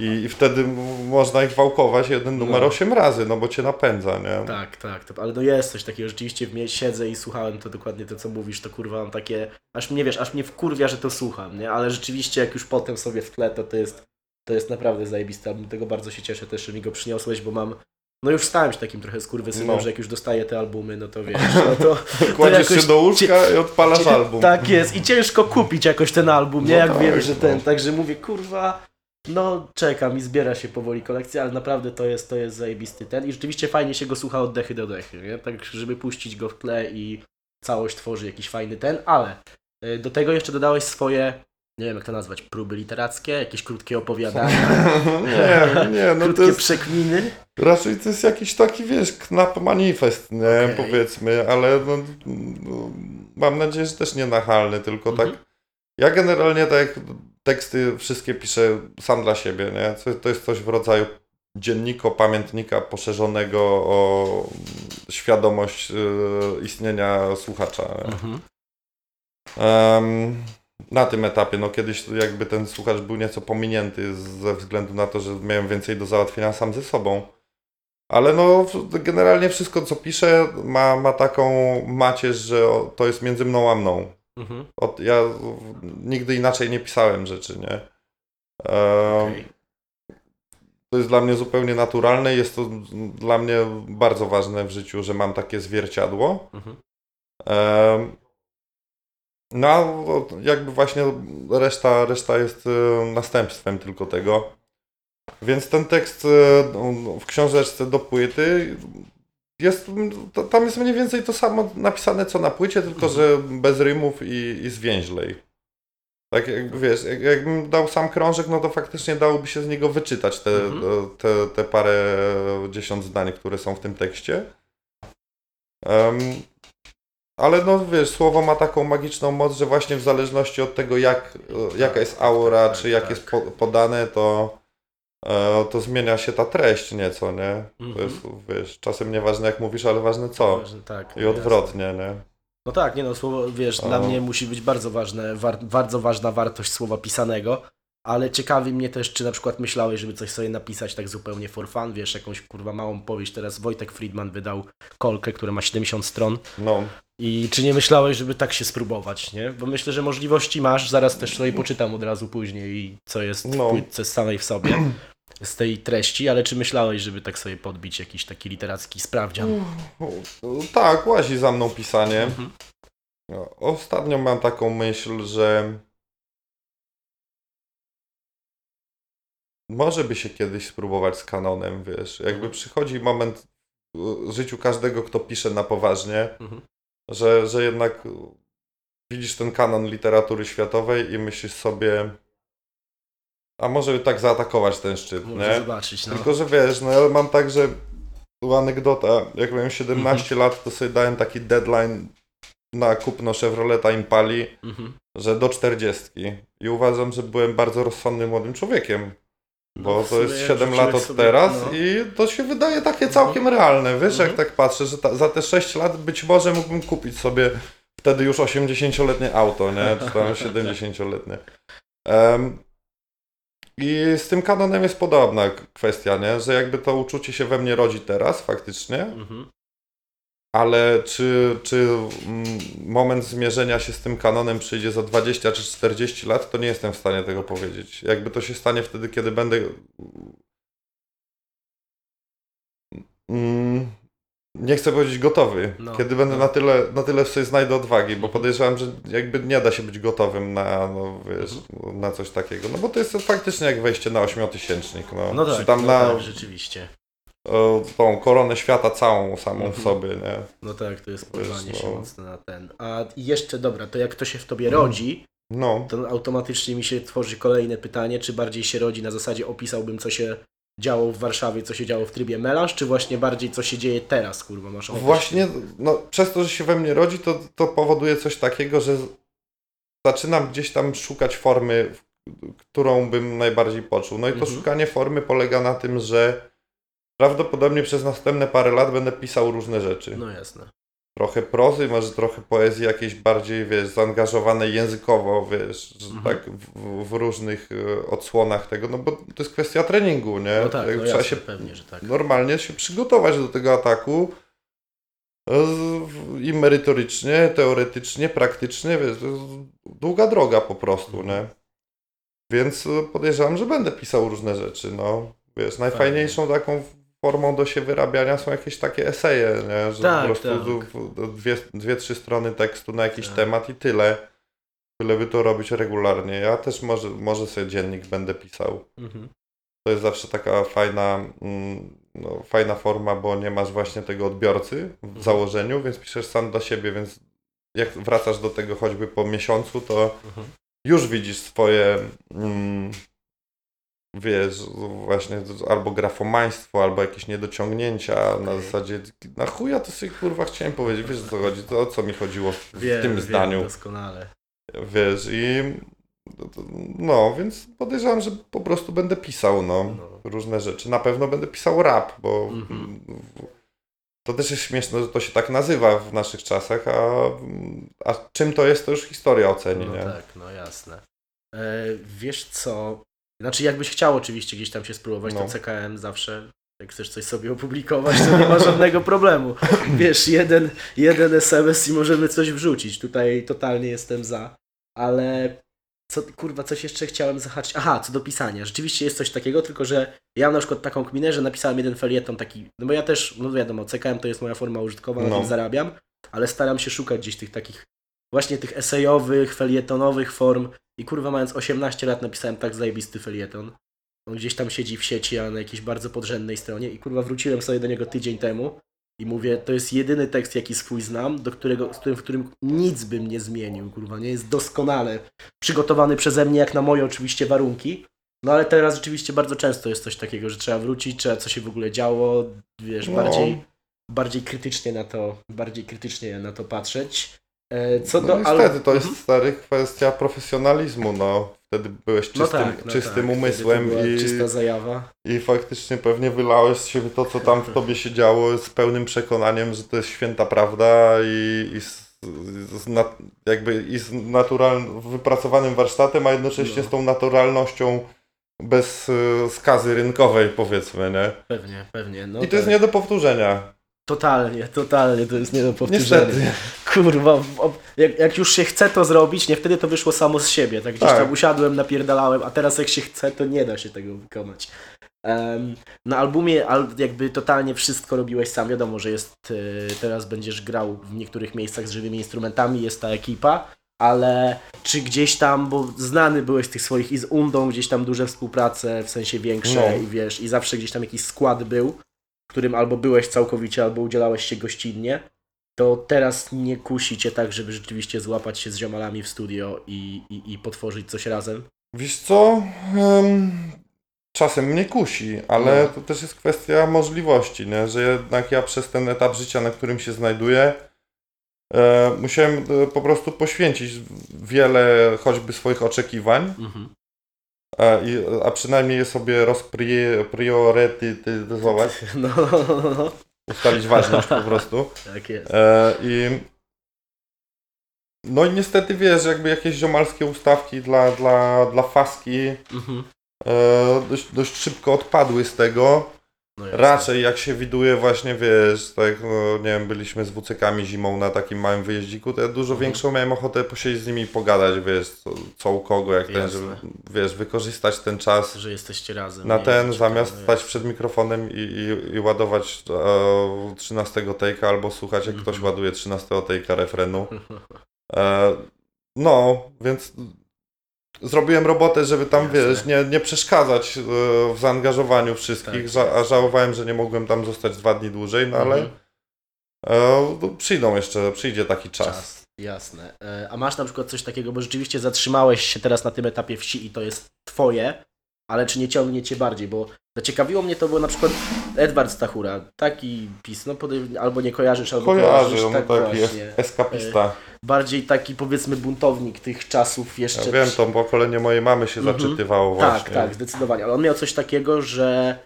I, i wtedy można ich wałkować jeden numer No. 8 razy, no bo cię napędza, nie? Tak, tak, to, ale no jest coś takiego, rzeczywiście w mnie siedzę i słuchałem to dokładnie to, co mówisz, to kurwa mam takie, aż mnie, wiesz, aż mnie wkurwia, że to słucham, nie, ale rzeczywiście jak już potem sobie w tle, to to jest, to jest naprawdę zajebiste, album, tego bardzo się cieszę też, że mi go przyniosłeś, bo mam, no już stałem się takim trochę skurwysynem, No. że jak już dostaję te albumy, no to wiesz, no to... Kładziesz jakoś się do łóżka i odpalasz album. Tak jest i ciężko kupić jakoś ten album, nie, No jak tak, wiem, że ten, no. także mówię, kurwa, no czekam i zbiera się powoli kolekcja, ale naprawdę to jest, to jest zajebisty ten i rzeczywiście fajnie się go słucha od dechy do dechy, nie? tak żeby puścić go w tle i całość tworzy jakiś fajny ten, ale y, do tego jeszcze dodałeś swoje, nie wiem jak to nazwać, próby literackie, jakieś krótkie opowiadania, nie, nie, no to krótkie jest, przekminy. raczej to jest jakiś taki, wiesz, knap manifest, nie, Okej. powiedzmy, ale no, no, mam nadzieję, że też nie nachalny, tylko Mhm. tak, ja generalnie tak teksty wszystkie piszę sam dla siebie, nie, to, jest coś w rodzaju dzienniko, pamiętnika poszerzonego o świadomość y, istnienia słuchacza. Mhm. Em, na tym etapie, no kiedyś jakby ten słuchacz był nieco pominięty ze względu na to, że miałem więcej do załatwienia sam ze sobą. Ale no generalnie wszystko co piszę ma, ma taką macierz, że to jest między mną a mną. Mhm. Od, ja nigdy inaczej nie pisałem rzeczy, nie? Em, Okej. To jest dla mnie zupełnie naturalne jest to dla mnie bardzo ważne w życiu, że mam takie zwierciadło. Mhm. Em, No, jakby właśnie reszta, reszta jest e, następstwem tylko tego. Więc ten tekst e, w książeczce do płyty jest, tam jest mniej więcej to samo napisane co na płycie, tylko że bez rymów i, i zwięźlej. Tak jak wiesz, jak, jakbym dał sam krążek, no to faktycznie dałoby się z niego wyczytać te, Mhm. te, te parę dziesiąt zdań, które są w tym tekście. Em, ale no wiesz, słowo ma taką magiczną moc, że właśnie w zależności od tego, jak, jaka jest aura, tak, czy jak tak. jest po, podane, to, to zmienia się ta treść nieco, nie? To Mhm. jest, wiesz, czasem nieważne jak mówisz, ale ważne co. Ważne, tak, I no odwrotnie, nie? jasne. No tak, nie no, słowo, wiesz, O. dla mnie musi być bardzo ważne, war, bardzo ważna wartość słowa pisanego, ale ciekawi mnie też, czy na przykład myślałeś, żeby coś sobie napisać tak zupełnie for fun, wiesz, jakąś kurwa małą powieść, teraz Wojtek Friedman wydał kolkę, która ma 70 stron No, i czy nie myślałeś, żeby tak się spróbować, nie? Bo myślę, że możliwości masz, zaraz też sobie poczytam od razu później, co jest No. w płytce samej w sobie, z tej treści, ale czy myślałeś, żeby tak sobie podbić jakiś taki literacki sprawdzian? tak, łazi za mną pisanie. Mhm. No, Ostatnio mam taką myśl, że może by się kiedyś spróbować z kanonem, wiesz. Jakby przychodzi moment w życiu każdego, kto pisze na poważnie, Mhm. że, że jednak widzisz ten kanon literatury światowej i myślisz sobie, a może tak zaatakować ten szczyt, Może nie? zobaczyć, no. Tylko, że wiesz, no ja mam tak, że tu anegdota, jak miałem 17 Mhm. lat, to sobie dałem taki deadline na kupno Chevroleta Impali, Mhm. że do 40. I uważam, że byłem bardzo rozsądnym młodym człowiekiem. Bo No, w to jest jak 7 lat od sobie- teraz no. i to się wydaje takie całkiem realne. Wiesz, Mhm. jak tak patrzę, że ta, za te 6 lat być może mógłbym kupić sobie wtedy już 80-letnie auto, nie? Czy tam 70-letnie. Em, I z tym kanonem jest podobna kwestia, nie? Że jakby to uczucie się we mnie rodzi teraz faktycznie, Mhm. ale czy, czy mm, moment zmierzenia się z tym kanonem przyjdzie za 20 czy 40 lat, to nie jestem w stanie tego powiedzieć. Jakby to się stanie wtedy, kiedy będę. Nie chcę powiedzieć gotowy. No, kiedy będę no. na tyle, na tyle sobie znajdę odwagi, bo Mhm. podejrzewam, że jakby nie da się być gotowym na, no, wiesz, na coś takiego. No bo to jest faktycznie jak wejście na ośmiotysięcznik. No, No czy tak, tam no na tak, rzeczywiście. o, tą koronę świata całą samą w Mhm. sobie, nie? No tak, to jest porwanie się no. mocno na ten. A jeszcze, dobra, to jak to się w tobie Mhm. rodzi, No. to automatycznie mi się tworzy kolejne pytanie, czy bardziej się rodzi na zasadzie opisałbym, co się działo w Warszawie, co się działo w trybie melanż, czy właśnie bardziej, co się dzieje teraz, kurwa, masz ochotę Właśnie, no, przez to, że się we mnie rodzi, to, to powoduje coś takiego, że zaczynam gdzieś tam szukać formy, którą bym najbardziej poczuł. No i to Mhm. szukanie formy polega na tym, że prawdopodobnie przez następne parę lat będę pisał różne rzeczy. No jasne. Trochę prozy, może trochę poezji jakiejś bardziej, wiesz, zaangażowanej językowo, wiesz, Mhm. tak w, w różnych e, odsłonach tego, no bo to jest kwestia treningu, nie? No tak, Jak no trzeba jasne, się pewnie, że tak. normalnie się przygotować do tego ataku e, i merytorycznie, teoretycznie, praktycznie, wiesz, to jest długa droga po prostu, Mhm. nie? Więc e, podejrzewam, że będę pisał różne rzeczy, no. Wiesz, najfajniejszą taką formą do się wyrabiania są jakieś takie eseje, nie? Że Tak, po prostu tak. dwie, dwie, trzy strony tekstu na jakiś Tak. temat i tyle. Tyle by to robić regularnie. Ja też może, może sobie dziennik będę pisał Mhm. to jest zawsze taka fajna, mm, no, fajna forma, bo nie masz właśnie tego odbiorcy w Mhm. założeniu, więc piszesz sam dla siebie, więc jak wracasz do tego choćby po miesiącu, to Mhm. już widzisz swoje, mm, wiesz, właśnie albo grafomaństwo, albo jakieś niedociągnięcia na zasadzie, na chuja to sobie kurwa chciałem powiedzieć, wiesz o co chodzi, to o co mi chodziło w, w Wiem, tym wiem zdaniu. doskonale. Wiesz, i no, więc podejrzewam, że po prostu będę pisał, no, No. różne rzeczy. Na pewno będę pisał rap, bo Mhm. to też jest śmieszne, że to się tak nazywa w naszych czasach, a, a czym to jest, to już historia oceni, No nie? tak, no jasne. E, wiesz co, znaczy jakbyś chciał oczywiście gdzieś tam się spróbować, to No. CKM zawsze, jak chcesz coś sobie opublikować, to nie ma żadnego problemu. Wiesz, jeden, jeden SMS i możemy coś wrzucić, tutaj totalnie jestem za, ale co, kurwa, coś jeszcze chciałem zahaczyć, aha, co do pisania, rzeczywiście jest coś takiego, tylko że ja mam na przykład taką kminę, że napisałem jeden felieton taki, no bo ja też, no wiadomo, CKM to jest moja forma użytkowa, na No. tym zarabiam, ale staram się szukać gdzieś tych takich właśnie tych esejowych, felietonowych form i kurwa mając 18 lat napisałem tak zajebisty felieton, On gdzieś tam siedzi w sieci, a na jakiejś bardzo podrzędnej stronie i kurwa wróciłem sobie do niego tydzień temu i mówię, to jest jedyny tekst, jaki swój znam, do którego, z którym, w którym nic bym nie zmienił, kurwa, nie jest doskonale przygotowany przeze mnie, jak na moje oczywiście warunki. No ale teraz rzeczywiście bardzo często jest coś takiego, że trzeba wrócić, trzeba co się w ogóle działo, wiesz, No. bardziej, bardziej krytycznie na to, bardziej krytycznie na to patrzeć. E, Co No do niestety, to jest Mhm. stary kwestia profesjonalizmu, no. Wtedy byłeś czystym, no tak, no czystym tak, umysłem i, czysta zajawa. i faktycznie pewnie wylałeś z siebie to, co tam w tobie się działo z pełnym przekonaniem, że to jest święta prawda i, i z, z nat, jakby i z naturalnym, wypracowanym warsztatem, a jednocześnie No. z tą naturalnością bez y, skazy rynkowej, powiedzmy, nie? Pewnie, pewnie. No I to jest tak. nie do powtórzenia. Totalnie, totalnie to jest nie do powtórzenia. Niestety. Kurwa, jak, jak już się chce to zrobić, nie wtedy to wyszło samo z siebie. Tak gdzieś Tak. tam usiadłem, napierdalałem, a teraz jak się chce, to nie da się tego wykonać. Em, na albumie al, jakby totalnie wszystko robiłeś sam. Wiadomo, że jest y, teraz będziesz grał w niektórych miejscach z żywymi instrumentami, jest ta ekipa, ale czy gdzieś tam, bo znany byłeś z tych swoich i z Undą, gdzieś tam duże współprace, w sensie większe No. i wiesz, i zawsze gdzieś tam jakiś skład był, w którym albo byłeś całkowicie, albo udzielałeś się gościnnie, to teraz nie kusi cię tak, żeby rzeczywiście złapać się z ziomalami w studio i, i, i potworzyć coś razem? Wiesz co? Em, czasem mnie kusi, ale No. to też jest kwestia możliwości, nie? że jednak ja przez ten etap życia, na którym się znajduję, e, musiałem e, po prostu poświęcić wiele choćby swoich oczekiwań, Mhm. A, i, a przynajmniej je sobie rozpriorytetyzować, No, no, no, ustalić ważność po prostu. tak jest. E, I no i niestety wiesz, jakby jakieś ziomalskie ustawki dla, dla, dla faski Mhm. e, dość, dość szybko odpadły z tego. No jasne. Raczej jak się widuje właśnie, wiesz, tak, no, nie wiem, byliśmy z WCK-ami zimą na takim małym wyjeździku, to ja dużo Mhm. większą miałem ochotę posiedzieć z nimi i pogadać, wiesz, co, co u kogo, jak ten, Jasne. żeby, wiesz, wykorzystać ten czas Że jesteście razem. na nie? ten, zamiast stać przed mikrofonem i, i, i ładować e, 13 take'a albo słuchać, jak ktoś Mhm. ładuje 13 take'a refrenu. E, no, więc zrobiłem robotę, żeby tam, Jasne. wiesz, nie, nie przeszkadzać e, w zaangażowaniu wszystkich, Tak ża- a żałowałem, że nie mogłem tam zostać dwa dni dłużej, no ale Mhm. e, no, przyjdą jeszcze, przyjdzie taki czas. Czas, jasne. E, A masz na przykład coś takiego, bo rzeczywiście zatrzymałeś się teraz na tym etapie wsi i to jest twoje, ale czy nie ciągnie cię bardziej, bo zaciekawiło mnie to, bo na przykład Edward Stachura, taki pis, no albo nie kojarzysz, albo Kojarzy, kojarzysz, on tak taki właśnie. eskapista. Bardziej taki powiedzmy buntownik tych czasów jeszcze. Ja wiem, to pokolenie mojej mamy się Mhm. zaczytywało Tak, właśnie. tak, zdecydowanie. Ale on miał coś takiego, że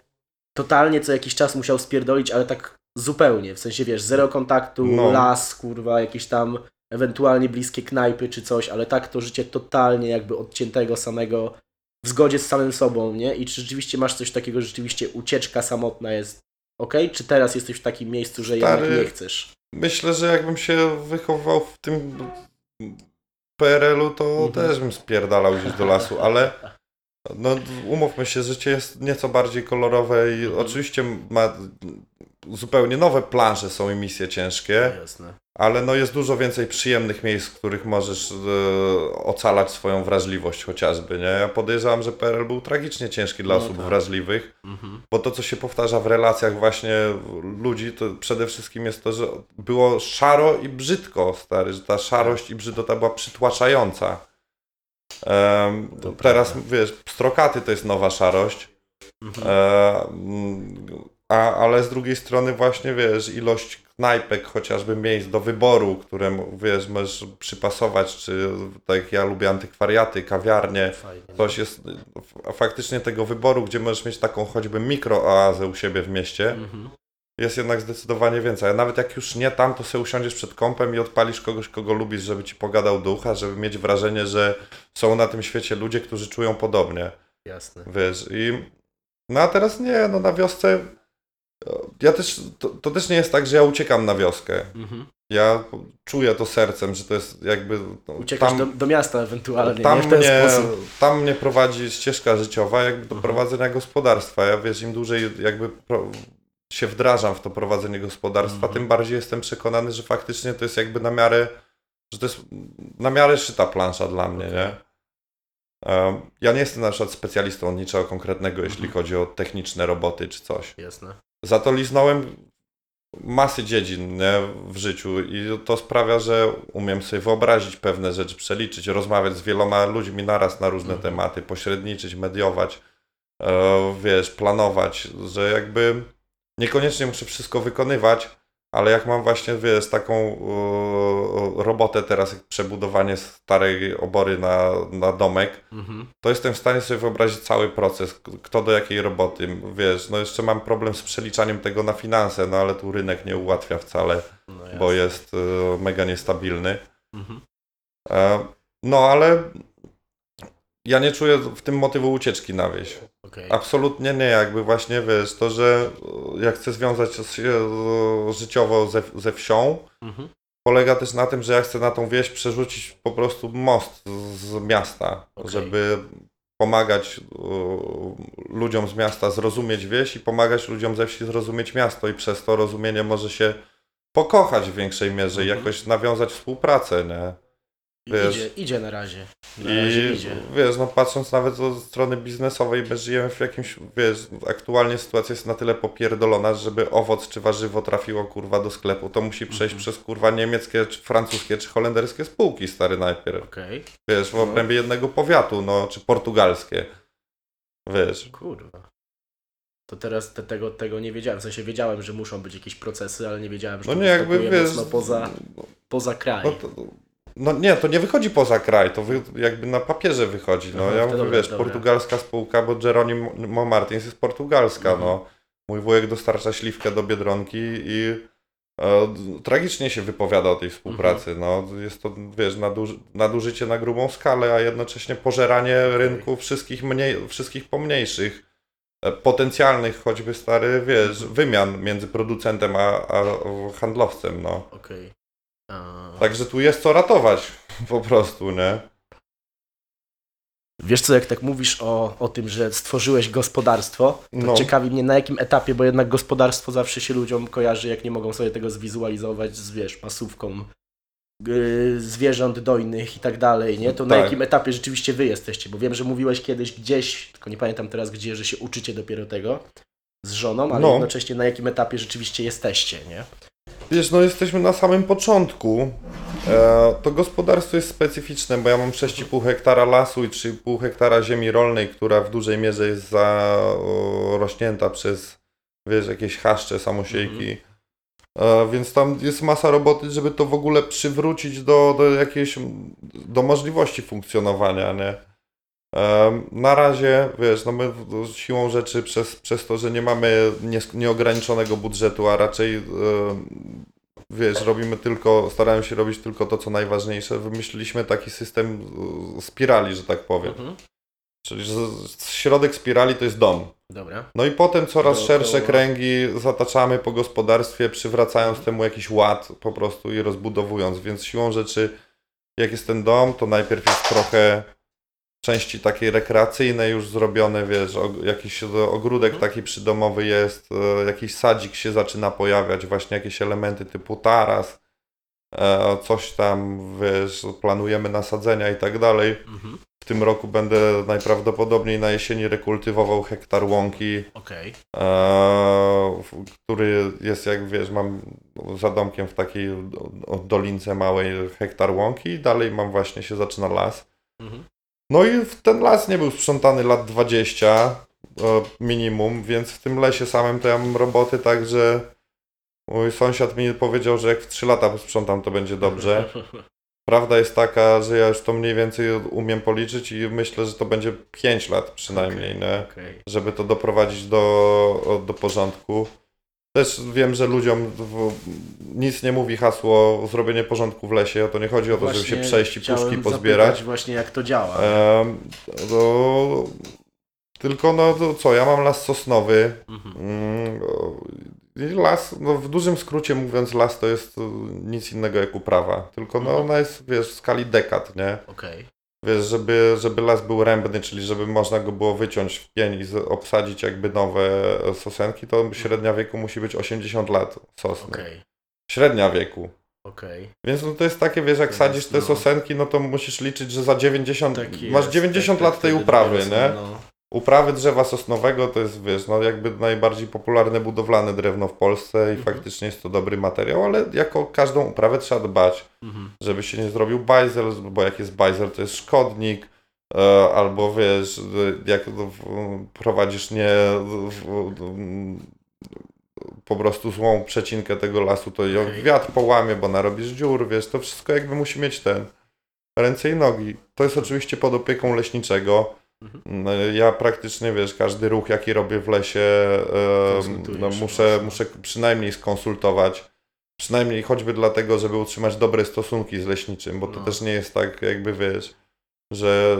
totalnie co jakiś czas musiał spierdolić, ale tak zupełnie. W sensie, wiesz, zero kontaktu, No. las, kurwa, jakieś tam ewentualnie bliskie knajpy czy coś, ale tak to życie totalnie jakby odciętego samego w zgodzie z samym sobą, nie? I czy rzeczywiście masz coś takiego, że rzeczywiście ucieczka samotna jest ok? Czy teraz jesteś w takim miejscu, że Stary, jednak nie chcesz? Myślę, że jakbym się wychowywał w tym PRL-u, to Mhm. też bym spierdalał gdzieś do lasu, ale no, umówmy się, życie jest nieco bardziej kolorowe i oczywiście ma zupełnie nowe plansze są i misje ciężkie, Jasne. ale no jest dużo więcej przyjemnych miejsc, w których możesz e, ocalać swoją wrażliwość chociażby, nie? Ja podejrzewam, że PRL był tragicznie ciężki dla No osób tak. wrażliwych, Mhm. bo to, co się powtarza w relacjach właśnie ludzi, to przede wszystkim jest to, że było szaro i brzydko, stary, że ta szarość i brzydota była przytłaczająca. Teraz, wiesz, pstrokaty to jest nowa szarość, Mhm. e, a, ale z drugiej strony właśnie, wiesz, ilość knajpek, chociażby miejsc do wyboru, które, wiesz, możesz przypasować, czy tak ja lubię antykwariaty, kawiarnie, Fajnie. Coś jest faktycznie tego wyboru, gdzie możesz mieć taką choćby mikrooazę u siebie w mieście, Mhm. jest jednak zdecydowanie więcej. A nawet jak już nie tam, to sobie usiądziesz przed kąpem i odpalisz kogoś, kogo lubisz, żeby ci pogadał ducha, żeby mieć wrażenie, że są na tym świecie ludzie, którzy czują podobnie. Jasne. Wiesz, i no a teraz nie, no na wiosce ja też, to, to też nie jest tak, że ja uciekam na wioskę. Mhm. Ja czuję to sercem, że to jest jakby... No, Uciekasz tam- do, do miasta ewentualnie, tam mnie, tam mnie prowadzi ścieżka życiowa jakby do Mhm. prowadzenia gospodarstwa. Ja wiesz, im dłużej jakby pro, się wdrażam w to prowadzenie gospodarstwa, Mhm. tym bardziej jestem przekonany, że faktycznie to jest jakby na miarę, że to jest na miarę szyta plansza dla mnie, nie? Ja nie jestem na przykład specjalistą od niczego konkretnego, jeśli Mhm. chodzi o techniczne roboty czy coś. Jasne. Za to liznąłem masy dziedzin nie, w życiu i to sprawia, że umiem sobie wyobrazić pewne rzeczy, przeliczyć, rozmawiać z wieloma ludźmi naraz na różne Mhm. tematy, pośredniczyć, mediować, e, wiesz, planować, że jakby niekoniecznie muszę wszystko wykonywać, ale jak mam właśnie, wiesz, taką robotę teraz, jak przebudowanie starej obory na, na domek, Mhm. to jestem w stanie sobie wyobrazić cały proces, kto do jakiej roboty, wiesz, no jeszcze mam problem z przeliczaniem tego na finanse, no ale tu rynek nie ułatwia wcale, No bo jest e, mega niestabilny. Mhm. E, no ale ja nie czuję w tym motywu ucieczki na wieś. Okej. Absolutnie nie, jakby właśnie, wiesz, to, że e, jak chcę związać się e, życiowo ze, ze wsią, Mhm. polega też na tym, że ja chcę na tą wieś przerzucić po prostu most z miasta, Okej. żeby pomagać e, ludziom z miasta zrozumieć wieś i pomagać ludziom ze wsi zrozumieć miasto i przez to rozumienie może się pokochać w większej mierze i Mhm. jakoś nawiązać współpracę, nie? Wiesz. Idzie, idzie na razie. Na razie I idzie. wiesz, no patrząc nawet od strony biznesowej, my żyjemy w jakimś, wiesz, aktualnie sytuacja jest na tyle popierdolona, żeby owoc czy warzywo trafiło kurwa do sklepu, to musi przejść Mhm. przez kurwa niemieckie, czy francuskie, czy holenderskie spółki stary najpierw. Okej. Wiesz, w No. obrębie jednego powiatu, no, czy portugalskie. Wiesz. Kurwa. To teraz te, tego, tego nie wiedziałem. W sensie wiedziałem, że muszą być jakieś procesy, ale nie wiedziałem, że No to nie, jakby wiesz. poza, poza kraj. No, to, no nie, to nie wychodzi poza kraj, to wy, jakby na papierze wychodzi. No Aha, ja mówię, dobra, wiesz, dobra. portugalska spółka, bo Jeronimo Martins jest portugalska, Mhm. no. Mój wujek dostarcza śliwkę do Biedronki i e, tragicznie się wypowiada o tej współpracy. Mhm. No, jest to, wiesz, naduży, nadużycie na grubą skalę, a jednocześnie pożeranie rynku wszystkich, mniej, wszystkich pomniejszych, e, potencjalnych choćby stary, wiesz, Mhm. wymian między producentem a, a handlowcem, no. Okej. A- Także tu jest co ratować, po prostu, nie? Wiesz co, jak tak mówisz o, o tym, że stworzyłeś gospodarstwo, to No. ciekawi mnie na jakim etapie, bo jednak gospodarstwo zawsze się ludziom kojarzy, jak nie mogą sobie tego zwizualizować z, wiesz, masówką yy, zwierząt dojnych i tak dalej, nie? To na Tak. jakim etapie rzeczywiście wy jesteście? Bo wiem, że mówiłeś kiedyś gdzieś, tylko nie pamiętam teraz gdzie, że się uczycie dopiero tego z żoną, ale No. jednocześnie na jakim etapie rzeczywiście jesteście, nie? Wiesz, no jesteśmy na samym początku. E, to gospodarstwo jest specyficzne, bo ja mam 6,5 hektara lasu i 3,5 hektara ziemi rolnej, która w dużej mierze jest zarośnięta przez, wiesz, jakieś chaszcze, samosiejki. E, więc tam jest masa roboty, żeby to w ogóle przywrócić do, do jakiejś, do możliwości funkcjonowania, nie? Na razie, wiesz, no my siłą rzeczy przez, przez to, że nie mamy nies- nieograniczonego budżetu, a raczej, wiesz, robimy tylko, staramy się robić tylko to, co najważniejsze, wymyśliliśmy taki system spirali, że tak powiem. Mhm. Czyli, że środek spirali to jest dom. Dobra. No i potem coraz Dookoła. szersze kręgi zataczamy po gospodarstwie, przywracając temu jakiś ład po prostu i rozbudowując. Więc siłą rzeczy, jak jest ten dom, to najpierw jest trochę części takiej rekreacyjnej już zrobione, wiesz, jakiś ogródek Mhm. taki przydomowy jest, e, jakiś sadzik się zaczyna pojawiać, właśnie jakieś elementy typu taras, e, coś tam, wiesz, planujemy nasadzenia i tak dalej. Mhm. W tym roku będę najprawdopodobniej na jesieni rekultywował hektar łąki, Okej. e, który jest, jak wiesz, mam za domkiem w takiej do- dolince małej hektar łąki i dalej mam właśnie, się zaczyna las. Mhm. No i w- ten las nie był sprzątany lat 20 e, minimum, więc w tym lesie samym to ja mam roboty tak, że mój sąsiad mi powiedział, że jak w 3 lata posprzątam, to będzie dobrze. Prawda jest taka, że ja już to mniej więcej umiem policzyć i myślę, że to będzie 5 lat przynajmniej, nie? Okej. żeby to doprowadzić do, do porządku. Też wiem, że ludziom w, nic nie mówi hasło zrobienie porządku w lesie. O to nie chodzi o to, żeby się Właśnie przejść i puszki pozbierać. właśnie jak to działa. Em, no, tylko no to co, ja mam las sosnowy. Mhm. Mm, las, no w dużym skrócie mówiąc, las to jest nic innego jak uprawa. Tylko no Mhm. ona jest, wiesz, w skali dekad, nie? Okej. Wiesz, żeby, żeby las był rębny, czyli żeby można go było wyciąć w pień i z- obsadzić jakby nowe sosenki, to średnia wieku musi być 80 lat sosny. Okej. Średnia wieku. Okej. Więc no to jest takie, wiesz, jak To sadzisz te no. sosenki, no to musisz liczyć, że za 90, Tak masz jest, 90 tak, lat tak, tej wtedy uprawy, nie? No, Uprawy drzewa sosnowego to jest, wiesz, no jakby najbardziej popularne budowlane drewno w Polsce i Mhm. faktycznie jest to dobry materiał, ale jako każdą uprawę trzeba dbać, mhm. żeby się nie zrobił bajzel, bo jak jest bajzel, to jest szkodnik, e, albo wiesz, jak prowadzisz nie po prostu złą przecinkę tego lasu, to ją wiatr połamie, bo narobisz dziur, wiesz, to wszystko jakby musi mieć ten ręce i nogi. To jest oczywiście pod opieką leśniczego. Mhm. No, Ja praktycznie, wiesz, każdy ruch, jaki robię w lesie, no, muszę, muszę przynajmniej skonsultować. Przynajmniej choćby dlatego, żeby utrzymać dobre stosunki z leśniczym, bo to No. też nie jest tak, jakby wiesz, że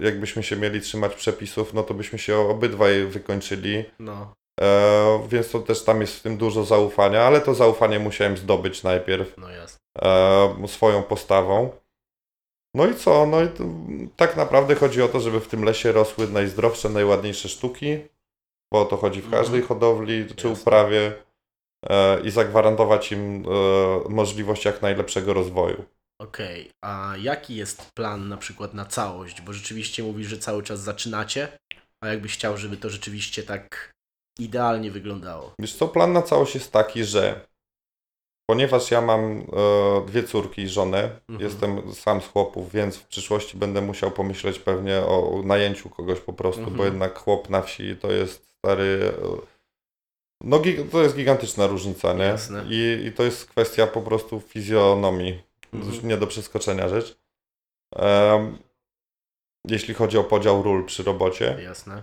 e, jakbyśmy się mieli trzymać przepisów, no to byśmy się obydwaj wykończyli. No, E, więc to też tam jest w tym dużo zaufania, ale to zaufanie musiałem zdobyć najpierw no e, swoją postawą. No i co? No i tak naprawdę chodzi o to, żeby w tym lesie rosły najzdrowsze, najładniejsze sztuki, bo o to chodzi w Mhm. każdej hodowli czy Jasne. uprawie e, i zagwarantować im e, możliwość jak najlepszego rozwoju. Okej, a jaki jest plan na przykład na całość? Bo rzeczywiście mówisz, że cały czas zaczynacie, a jakbyś chciał, żeby to rzeczywiście tak idealnie wyglądało. Wiesz co, plan na całość jest taki, że ponieważ ja mam e, dwie córki i żonę, Mhm. jestem sam z chłopów, więc w przyszłości będę musiał pomyśleć pewnie o najęciu kogoś po prostu, bo Mhm. jednak chłop na wsi to jest stary... e, No to jest gigantyczna różnica, nie? Jasne. I, I to jest kwestia po prostu fizjonomii, Mhm. nie do przeskoczenia rzecz. Jeśli chodzi o podział ról przy robocie. Jasne.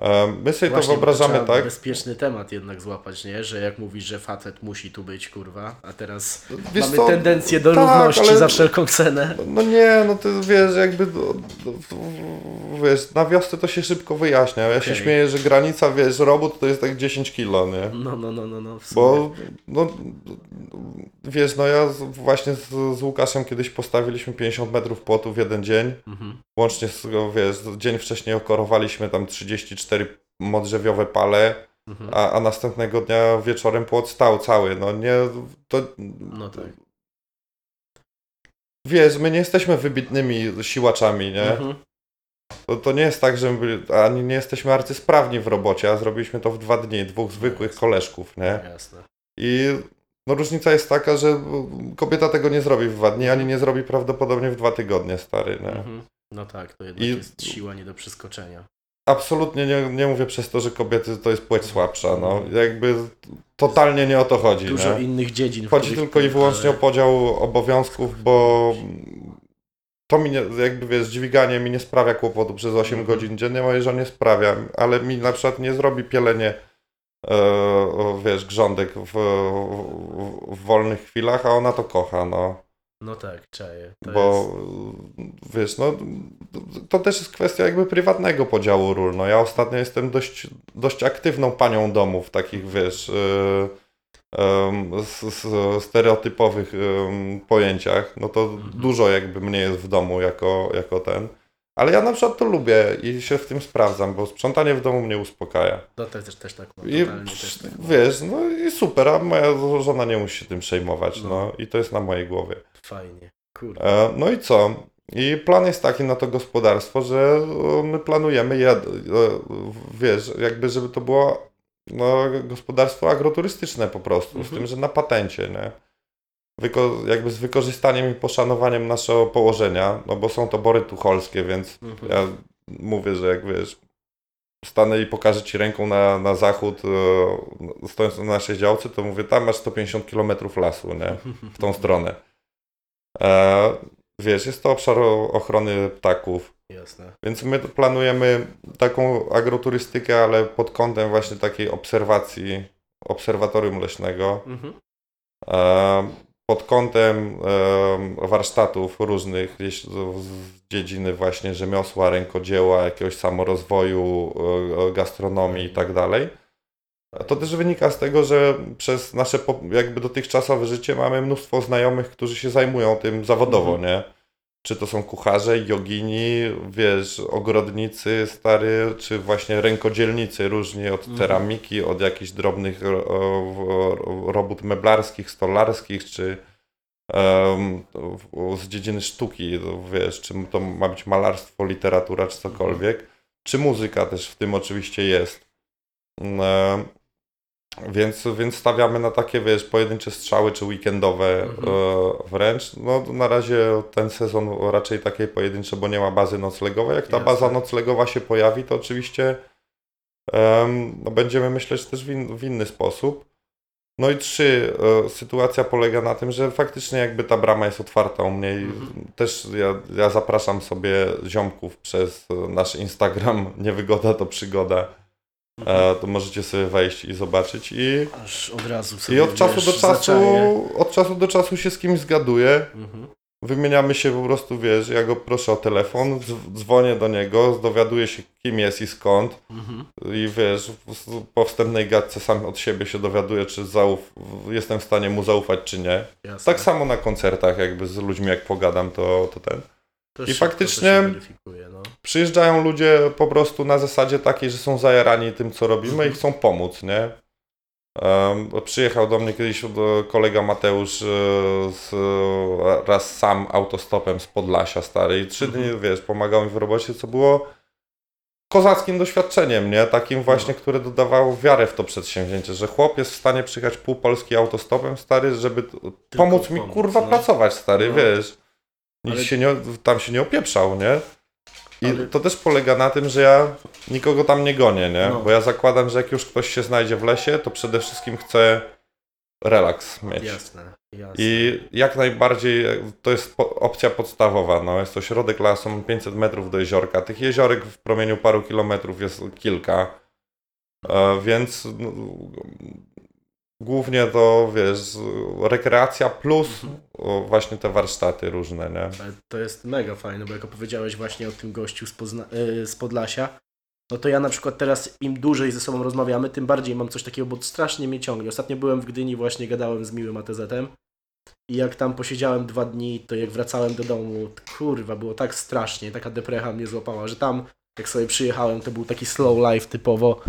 Em, my sobie Właśnie, to wyobrażamy tak, bezpieczny temat jednak złapać, nie? Że jak mówisz, że facet musi tu być, kurwa, a teraz Wiesz mamy co, tendencję do tak, równości ale- za wszelką cenę. No, no nie, no ty wiesz, jakby no, no, wiesz, na wiosce to się szybko wyjaśnia. Ja się Okej. śmieję, że granica, wiesz, robót to jest tak 10 kilo, nie? No, no, no, no, no. Bo, no, wiesz, no ja właśnie z, z Łukaszem kiedyś postawiliśmy 50 metrów płotu w jeden dzień. Mhm. Łącznie, z, wiesz, dzień wcześniej okorowaliśmy tam 34 modrzewiowe pale, Mhm. a, a następnego dnia wieczorem płot stał cały. No nie, to No tak. wiesz, my nie jesteśmy wybitnymi siłaczami, nie? Mhm. To, to nie jest tak, że my byli, ani nie jesteśmy arcysprawni w robocie, a zrobiliśmy to w dwa dni, dwóch zwykłych koleżków, nie? Jasne. I no różnica jest taka, że kobieta tego nie zrobi w dwa dni, ani nie zrobi prawdopodobnie w dwa tygodnie, stary, nie? Mhm. No tak, to jednak I- jest siła nie do przeskoczenia. Absolutnie nie, nie mówię przez to, że kobiety to jest płeć słabsza, no. Jakby totalnie nie o to chodzi, Dużo nie? innych dziedzin. Chodzi tylko i wyłącznie o ale- podział obowiązków, bo to mi nie, jakby wiesz, dźwiganie mi nie sprawia kłopotu przez 8 Mhm. godzin dziennie, mojej żonie sprawia, ale mi na przykład nie zrobi pielenie, e, o, wiesz, grządek w, w, w wolnych chwilach, a ona to kocha, no. No tak, czaję. To bo jest... wiesz, no to też jest kwestia jakby prywatnego podziału ról. No ja ostatnio jestem dość, dość aktywną panią domu w takich, wiesz, yy, s, s, stereotypowych em, pojęciach. No to Mhm. dużo jakby mnie jest w domu jako, jako ten. Ale ja na przykład to lubię i się w tym sprawdzam, bo sprzątanie w domu mnie uspokaja. No też, też, też tak mam. I też tak mam. wiesz, no i super, a moja żona nie musi się tym przejmować, No. no i to jest na mojej głowie. Fajnie. Kurde. E, No i co? I plan jest taki na to gospodarstwo, że e, my planujemy, je, e, wiesz, jakby żeby to było no, gospodarstwo agroturystyczne po prostu, z Mhm. tym, że na patencie, nie? Wyko- jakby z wykorzystaniem i poszanowaniem naszego położenia, no bo są to bory tucholskie, więc Mhm. ja mówię, że jak wiesz, stanę i pokażę ci ręką na, na zachód, e, stojąc na naszej działce, to mówię, tam masz 150 km lasu, nie? w tą stronę. E, wiesz, jest to obszar ochrony ptaków, Jasne. więc my planujemy taką agroturystykę, ale pod kątem właśnie takiej obserwacji, obserwatorium leśnego, Mhm. e, pod kątem e, warsztatów różnych gdzieś z, z dziedziny właśnie rzemiosła, rękodzieła, jakiegoś samorozwoju, e, gastronomii i tak dalej. To też wynika z tego, że przez nasze jakby dotychczasowe życie mamy mnóstwo znajomych, którzy się zajmują tym zawodowo, Mhm. nie? Czy to są kucharze, jogini, wiesz, ogrodnicy stary, czy właśnie rękodzielnicy różni od Mhm. ceramiki, od jakichś drobnych robót meblarskich, stolarskich, czy z dziedziny sztuki, wiesz, czy to ma być malarstwo, literatura, czy cokolwiek, czy muzyka też w tym oczywiście jest. Więc, więc stawiamy na takie, wiesz, pojedyncze strzały, czy weekendowe Mhm. e, wręcz. No na razie ten sezon raczej takie pojedyncze, bo nie ma bazy noclegowej. Jak ta Jasne. baza noclegowa się pojawi, to oczywiście no, będziemy myśleć też w, in, w inny sposób. No i trzy, e, sytuacja polega na tym, że faktycznie jakby ta brama jest otwarta u mnie Mhm. też ja, ja zapraszam sobie ziomków przez nasz Instagram Niewygoda to przygoda. E, to możecie sobie wejść i zobaczyć i, Aż od razu sobie, i od czasu wiesz, do czasu zaczaję. od czasu do czasu się z kimś zgaduję. Mhm. Wymieniamy się po prostu, wiesz, ja go proszę o telefon, dzw- dzwonię do niego, dowiaduję się kim jest i skąd Mhm. i wiesz, po wstępnej gadce sam od siebie się dowiaduję, czy zauf- jestem w stanie mu zaufać, czy nie. Jasne. Tak samo na koncertach, jakby z ludźmi jak pogadam, to, to ten. I faktycznie- no. Przyjeżdżają ludzie po prostu na zasadzie takiej, że są zajarani tym, co robimy Mhm. i chcą pomóc, nie? Um, przyjechał do mnie kiedyś kolega Mateusz e, z, raz sam autostopem z Podlasia stary i trzy Mhm. dni, wiesz, pomagał mi w robocie, co było kozackim doświadczeniem, nie? Takim właśnie, No. które dodawało wiarę w to przedsięwzięcie, że chłop jest w stanie przyjechać pół Polski autostopem, stary, żeby t- pomóc mi, pomóc, kurwa, no. pracować, stary, No. wiesz. Ale- się nie, tam się nie opieprzał, nie? I Ale- to też polega na tym, że ja nikogo tam nie gonię, nie? No. Bo ja zakładam, że jak już ktoś się znajdzie w lesie, to przede wszystkim chce relaks mieć. Jasne, jasne. I jak najbardziej e, to jest opcja podstawowa. No, jest to środek lasu, mam 500 metrów do jeziorka. Tych jeziorek w promieniu paru kilometrów jest kilka. E, więc no, głównie to wiesz, rekreacja plus Mhm. właśnie te warsztaty różne, nie? To jest mega fajne, bo jak opowiedziałeś właśnie o tym gościu z, Pozna- y, z Podlasia, no to ja na przykład teraz im dłużej ze sobą rozmawiamy, tym bardziej mam coś takiego, bo strasznie mnie ciągnie. Ostatnio byłem w Gdyni, właśnie gadałem z miłym ATZ-em i jak tam posiedziałem dwa dni, to jak wracałem do domu, kurwa, było tak strasznie, taka deprecha mnie złapała, że tam jak sobie przyjechałem, to był taki slow life typowo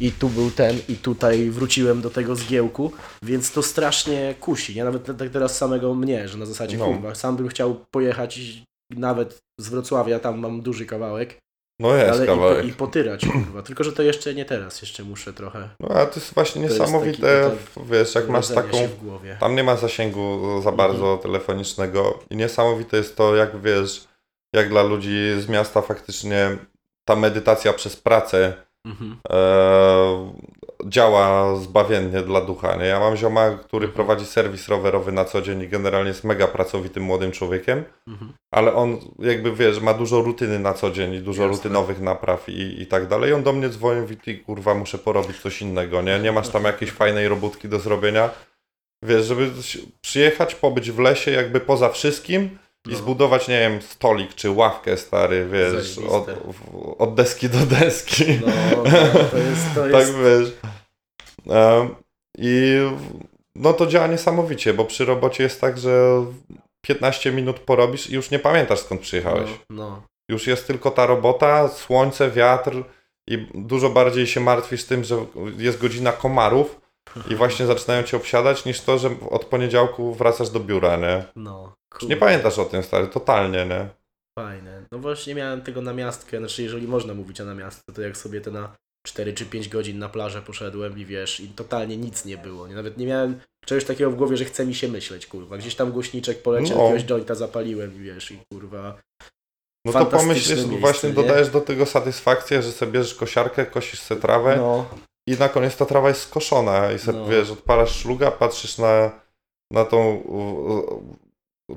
i tu był ten i tutaj wróciłem do tego zgiełku, więc to strasznie kusi, nie? Nawet tak teraz samego mnie, że na zasadzie No. kurwa, sam bym chciał pojechać nawet z Wrocławia, tam mam duży kawałek, No jest ale i, po, kawałek. i potyrać kurwa, tylko że to jeszcze nie teraz, jeszcze muszę trochę No ale to jest właśnie To jest niesamowite, taki wiesz, jak masz taką się w głowie. Tam nie ma zasięgu za Mhm. bardzo telefonicznego i niesamowite jest to, jak wiesz, jak dla ludzi z miasta faktycznie ta medytacja przez pracę Mhm. e, działa zbawiennie dla ducha. Nie? Ja mam zioma, który Mhm. prowadzi serwis rowerowy na co dzień i generalnie jest mega pracowitym młodym człowiekiem, Mhm. ale on jakby wiesz, ma dużo rutyny na co dzień i dużo Jasne. rutynowych napraw i, i tak dalej. I on do mnie dzwoni i mówi, ty kurwa, muszę porobić coś innego, nie? Nie masz tam jakiejś fajnej robótki do zrobienia. Wiesz, żeby przyjechać, pobyć w lesie jakby poza wszystkim i No. zbudować, nie wiem, stolik czy ławkę stary, wiesz, od, od deski do deski. No, to jest, to tak jest wiesz. Em, I no to działa niesamowicie, bo przy robocie jest tak, że 15 minut porobisz i już nie pamiętasz skąd przyjechałeś. no, no. Już jest tylko ta robota, słońce, wiatr i dużo bardziej się martwisz tym, że jest godzina komarów i właśnie zaczynają cię obsiadać, niż to, że od poniedziałku wracasz do biura, nie? No, Nie kurde, pamiętasz o tym, stary, totalnie, nie? Fajne. No właśnie miałem tego namiastkę, znaczy jeżeli można mówić o namiastce, to jak sobie te na 4 czy 5 godzin na plażę poszedłem i wiesz, i totalnie nic nie było. Nie? Nawet nie miałem czegoś takiego w głowie, że chce mi się myśleć, kurwa. Gdzieś tam głośniczek poleciał, No. jakiegoś jointa zapaliłem i wiesz, i kurwa. No to pomyślisz, miejsce, właśnie nie? dodajesz do tego satysfakcję, że sobie bierzesz kosiarkę, kosisz sobie trawę No, i na koniec ta trawa jest skoszona i sobie, No. wiesz, odpalasz szluga, patrzysz na, na tą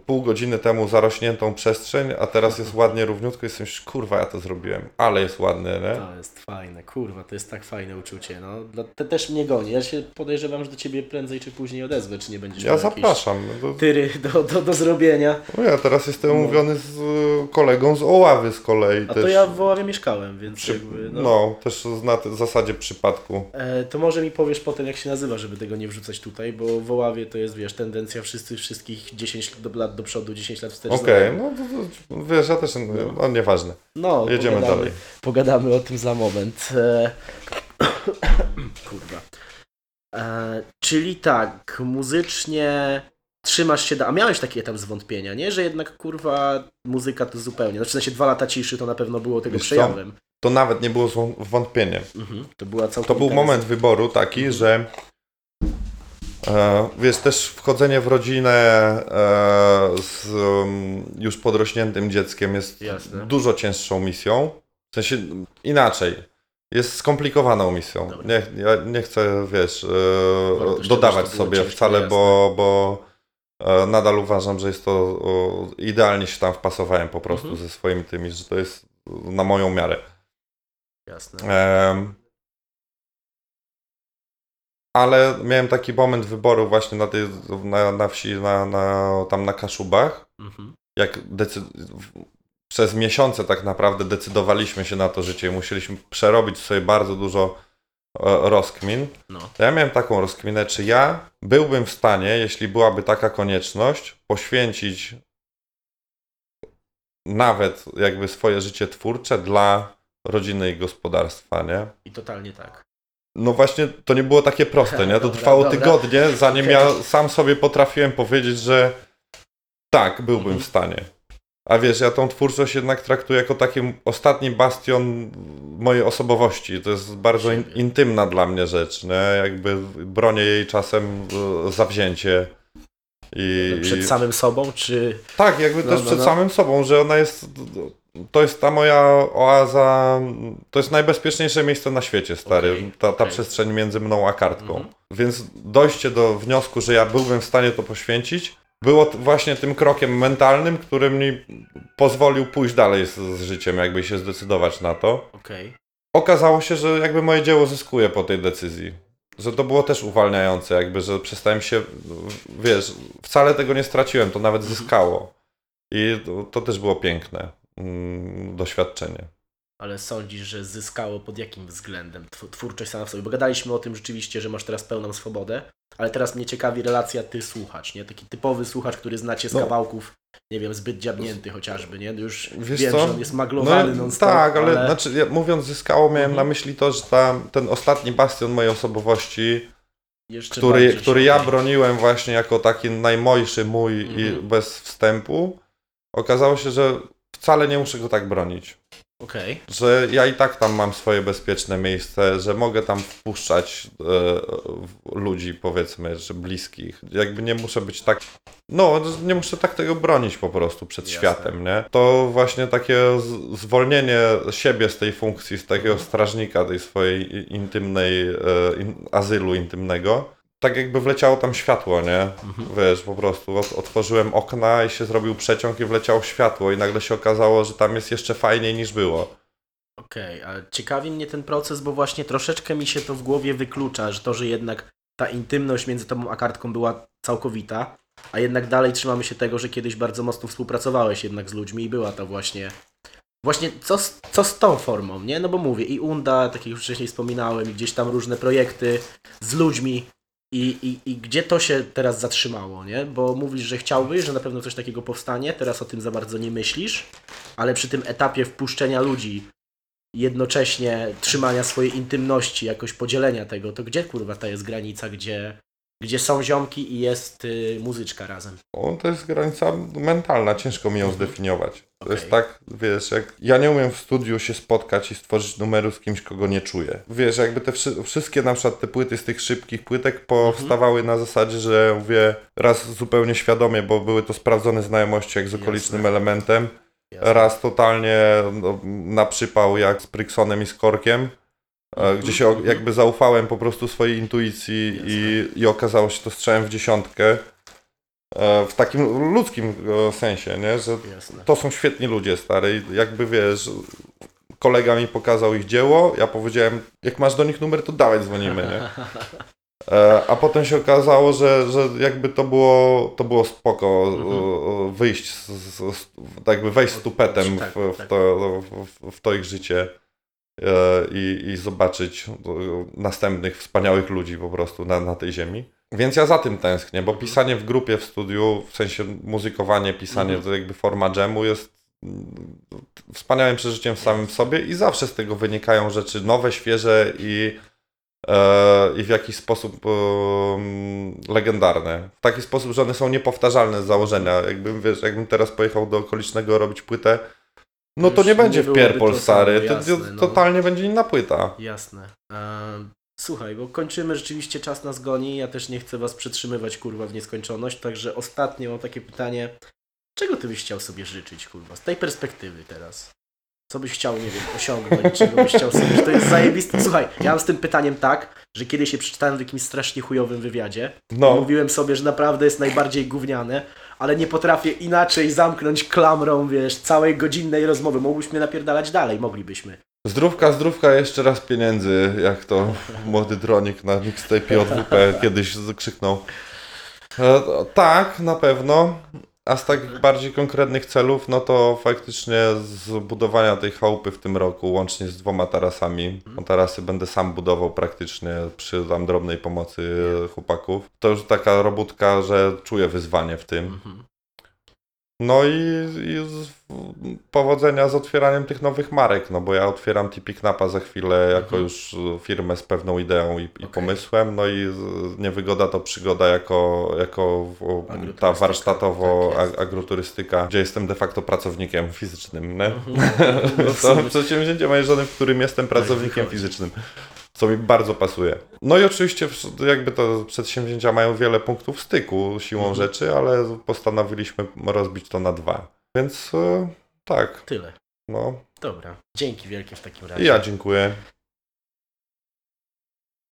pół godziny temu zarośniętą przestrzeń, a teraz jest ładnie równiutko i jesteś, kurwa, ja to zrobiłem, ale jest ładny, nie? to jest fajne, kurwa, to jest tak fajne uczucie, no. Te też mnie goni. Ja się podejrzewam, że do ciebie prędzej czy później odezwę, czy nie będziesz Ja miał zapraszam. No to, tyry do, do, do zrobienia. no ja teraz jestem No. umówiony z y, kolegą z Oławy z kolei. A też. to ja w Woławie mieszkałem, więc Przy, jakby, no. no. też na te- zasadzie przypadku. E, to może mi powiesz potem, jak się nazywa, żeby tego nie wrzucać tutaj, bo w Oławie to jest, wiesz, tendencja wszyscy, wszystkich 10 do, lat do przodu, 10 lat wstecz. Okej, znają. no to, to, wiesz, ja też, no, nieważne. no Jedziemy pogadamy, dalej. Pogadamy o tym za moment. E... Kurwa. E, czyli tak, muzycznie trzymasz się, da... a miałeś taki etap zwątpienia, nie? Że jednak, kurwa, muzyka to zupełnie, znaczy w sensie dwa lata ciszy to na pewno było tego Wiesz co? przejawem. To nawet nie było wątpieniem. Mhm. To była To był moment wyboru taki, że e, wiesz, też wchodzenie w rodzinę e, z um, już podrośniętym dzieckiem jest Jasne. dużo cięższą misją. W sensie inaczej. Jest skomplikowaną misją. Dobra. Nie, ja nie chcę, wiesz, e, dodawać sobie wcale, jasne. bo, bo e, nadal uważam, że jest to idealnie się tam wpasowałem po prostu Mhm. ze swoimi tymi, że to jest na moją miarę. Jasne. Em, ale miałem taki moment wyboru właśnie na, tej, na, na wsi, na, na, tam na Kaszubach, Mhm. jak przez miesiące tak naprawdę decydowaliśmy się na to życie i musieliśmy przerobić sobie bardzo dużo e, rozkmin. No. To ja miałem taką rozkminę, czy ja byłbym w stanie, jeśli byłaby taka konieczność, poświęcić nawet jakby swoje życie twórcze dla rodziny i gospodarstwa, nie? I totalnie tak. No właśnie, to nie było takie proste, nie? To Dobra, trwało dobra. tygodnie, zanim Okej. ja sam sobie potrafiłem powiedzieć, że tak, byłbym Mhm. w stanie. A wiesz, ja tą twórczość jednak traktuję jako taki ostatni bastion mojej osobowości. To jest bardzo in, intymna dla mnie rzecz, nie? Jakby bronię jej czasem e, zawzięcie. I, Przed samym sobą, czy... tak, jakby No, też no, przed no. samym sobą, że ona jest. To jest ta moja oaza. To jest najbezpieczniejsze miejsce na świecie, stary. Okej, ta, ta okej. przestrzeń między mną a kartką. Mhm. Więc dojście do wniosku, że ja byłbym w stanie to poświęcić, było właśnie tym krokiem mentalnym, który mi pozwolił pójść dalej z, z życiem, jakby się zdecydować na to. Okej. Okazało się, że jakby moje dzieło zyskuje po tej decyzji. Że to było też uwalniające, jakby, że przestałem się, wiesz, wcale tego nie straciłem, to nawet zyskało. I to, to też było piękne mm, doświadczenie. Ale sądzisz, że zyskało pod jakim względem tw- twórczość sama w sobie? Bo gadaliśmy o tym rzeczywiście, że masz teraz pełną swobodę, ale teraz mnie ciekawi relacja ty-słuchacz, nie? Taki typowy słuchacz, który znacie z No. kawałków, nie wiem, zbyt dziabnięty chociażby, nie? Już Wiesz wiem, co? że on jest maglowany No, non-stop, tak, ale, ale... Znaczy, ja, mówiąc zyskało, miałem Mhm. na myśli to, że ta, ten ostatni bastion mojej osobowości, jeszcze który, który ja broniłem właśnie jako taki najmojszy mój i Mhm. bez wstępu, okazało się, że wcale nie muszę go tak bronić. Okej, że ja i tak tam mam swoje bezpieczne miejsce, że mogę tam wpuszczać e, ludzi, powiedzmy, że bliskich. Jakby nie muszę być tak. No, nie muszę tak tego bronić po prostu przed Jasne. światem, nie? To właśnie takie zwolnienie siebie z tej funkcji, z takiego Mhm. strażnika tej swojej intymnej, e, in, azylu intymnego. Tak jakby wleciało tam światło, nie? Mhm. Wiesz, po prostu ot- otworzyłem okna i się zrobił przeciąg i wleciało światło i nagle się okazało, że tam jest jeszcze fajniej niż było. Okej, ale ciekawi mnie ten proces, bo właśnie troszeczkę mi się to w głowie wyklucza, że to, że jednak ta intymność między tobą a kartką była całkowita, a jednak dalej trzymamy się tego, że kiedyś bardzo mocno współpracowałeś jednak z ludźmi i była to właśnie właśnie co z, co z tą formą, nie? No bo mówię, i Unda, tak jak już wcześniej wspominałem, i gdzieś tam różne projekty z ludźmi i, i, i gdzie to się teraz zatrzymało, nie? Bo mówisz, że chciałbyś, że na pewno coś takiego powstanie, teraz o tym za bardzo nie myślisz, ale przy tym etapie wpuszczenia ludzi jednocześnie trzymania swojej intymności, jakoś podzielenia tego, to gdzie kurwa ta jest granica, gdzie, gdzie są ziomki i jest y, muzyczka razem? O, to jest granica mentalna, ciężko mi ją zdefiniować. To jest tak, wiesz, jak ja nie umiem w studiu się spotkać i stworzyć numeru z kimś, kogo nie czuję. Wiesz, jakby te wszy- wszystkie na przykład te płyty z tych szybkich płytek powstawały na zasadzie, że mówię raz zupełnie świadomie, bo były to sprawdzone znajomości jak z okolicznym Jasne. elementem, Jasne. raz totalnie no, na przypał jak z Pryksonem i z Korkiem. Gdzie się jakby zaufałem po prostu swojej intuicji i, i okazało się to strzałem w dziesiątkę. E, W takim ludzkim e, sensie, nie? że to są świetni ludzie, stary. Jakby wiesz, kolega mi pokazał ich dzieło, ja powiedziałem, jak masz do nich numer, to dawaj dzwonimy, nie? E, A potem się okazało, że, że jakby to było, to było spoko Mhm. wyjść, z, z, z, jakby wejść z tupetem Tak, w, w, tak. to, w, w to ich życie i, i zobaczyć e, następnych wspaniałych ludzi po prostu na, na tej ziemi. Więc ja za tym tęsknię, bo pisanie w grupie, w studiu, w sensie muzykowanie, pisanie, Mhm. to jakby forma jamu jest mm, wspaniałym przeżyciem w samym sobie i zawsze z tego wynikają rzeczy nowe, świeże i e, i w jakiś sposób em, legendarne. W taki sposób, że one są niepowtarzalne z założenia. Jakbym, wiesz, jakbym teraz pojechał do okolicznego robić płytę, no to nie nie będzie w Pierpol to stary, samo, to, jasne, no. totalnie będzie inna płyta. Jasne. Ehm, słuchaj, bo kończymy, rzeczywiście czas nas goni, ja też nie chcę was przetrzymywać, kurwa, w nieskończoność, także ostatnie mam takie pytanie, czego ty byś chciał sobie życzyć, kurwa, z tej perspektywy teraz? Co byś chciał, nie wiem, osiągnąć, czego byś chciał sobie, to jest zajebiste. Słuchaj, ja mam z tym pytaniem tak, że kiedyś się przeczytałem w jakimś strasznie chujowym wywiadzie, No, Mówiłem sobie, że naprawdę jest najbardziej gówniane, ale nie potrafię inaczej zamknąć klamrą, wiesz, całej godzinnej rozmowy. Mógłbyśmy napierdalać dalej, moglibyśmy. zdrówka, zdrówka, jeszcze raz pieniędzy, jak to młody dronik na mixtape JWP kiedyś krzyknął. E, tak, na pewno. A z takich bardziej konkretnych celów, no to faktycznie z budowania tej chałupy w tym roku, łącznie z dwoma tarasami. Bo tarasy będę sam budował praktycznie przy tam drobnej pomocy chłopaków. To już taka robótka, że czuję wyzwanie w tym. No i, i z, powodzenia z otwieraniem tych nowych marek, no bo ja otwieram Tipi Knapa za chwilę jako Mhm. już firmę z pewną ideą i, i pomysłem, no i niewygoda to przygoda jako, jako ta warsztatowo tak jest. agroturystyka, gdzie jestem de facto pracownikiem fizycznym, nie? Mhm. To przedsięwzięcie mojej żony, w którym jestem pracownikiem wychodzi. fizycznym. Co mi bardzo pasuje. No i oczywiście jakby to przedsięwzięcia mają wiele punktów styku siłą Mhm. rzeczy, ale postanowiliśmy rozbić to na dwa. Więc e, tak, Tyle. no. Dobra. Dzięki wielkie w takim razie. Ja dziękuję.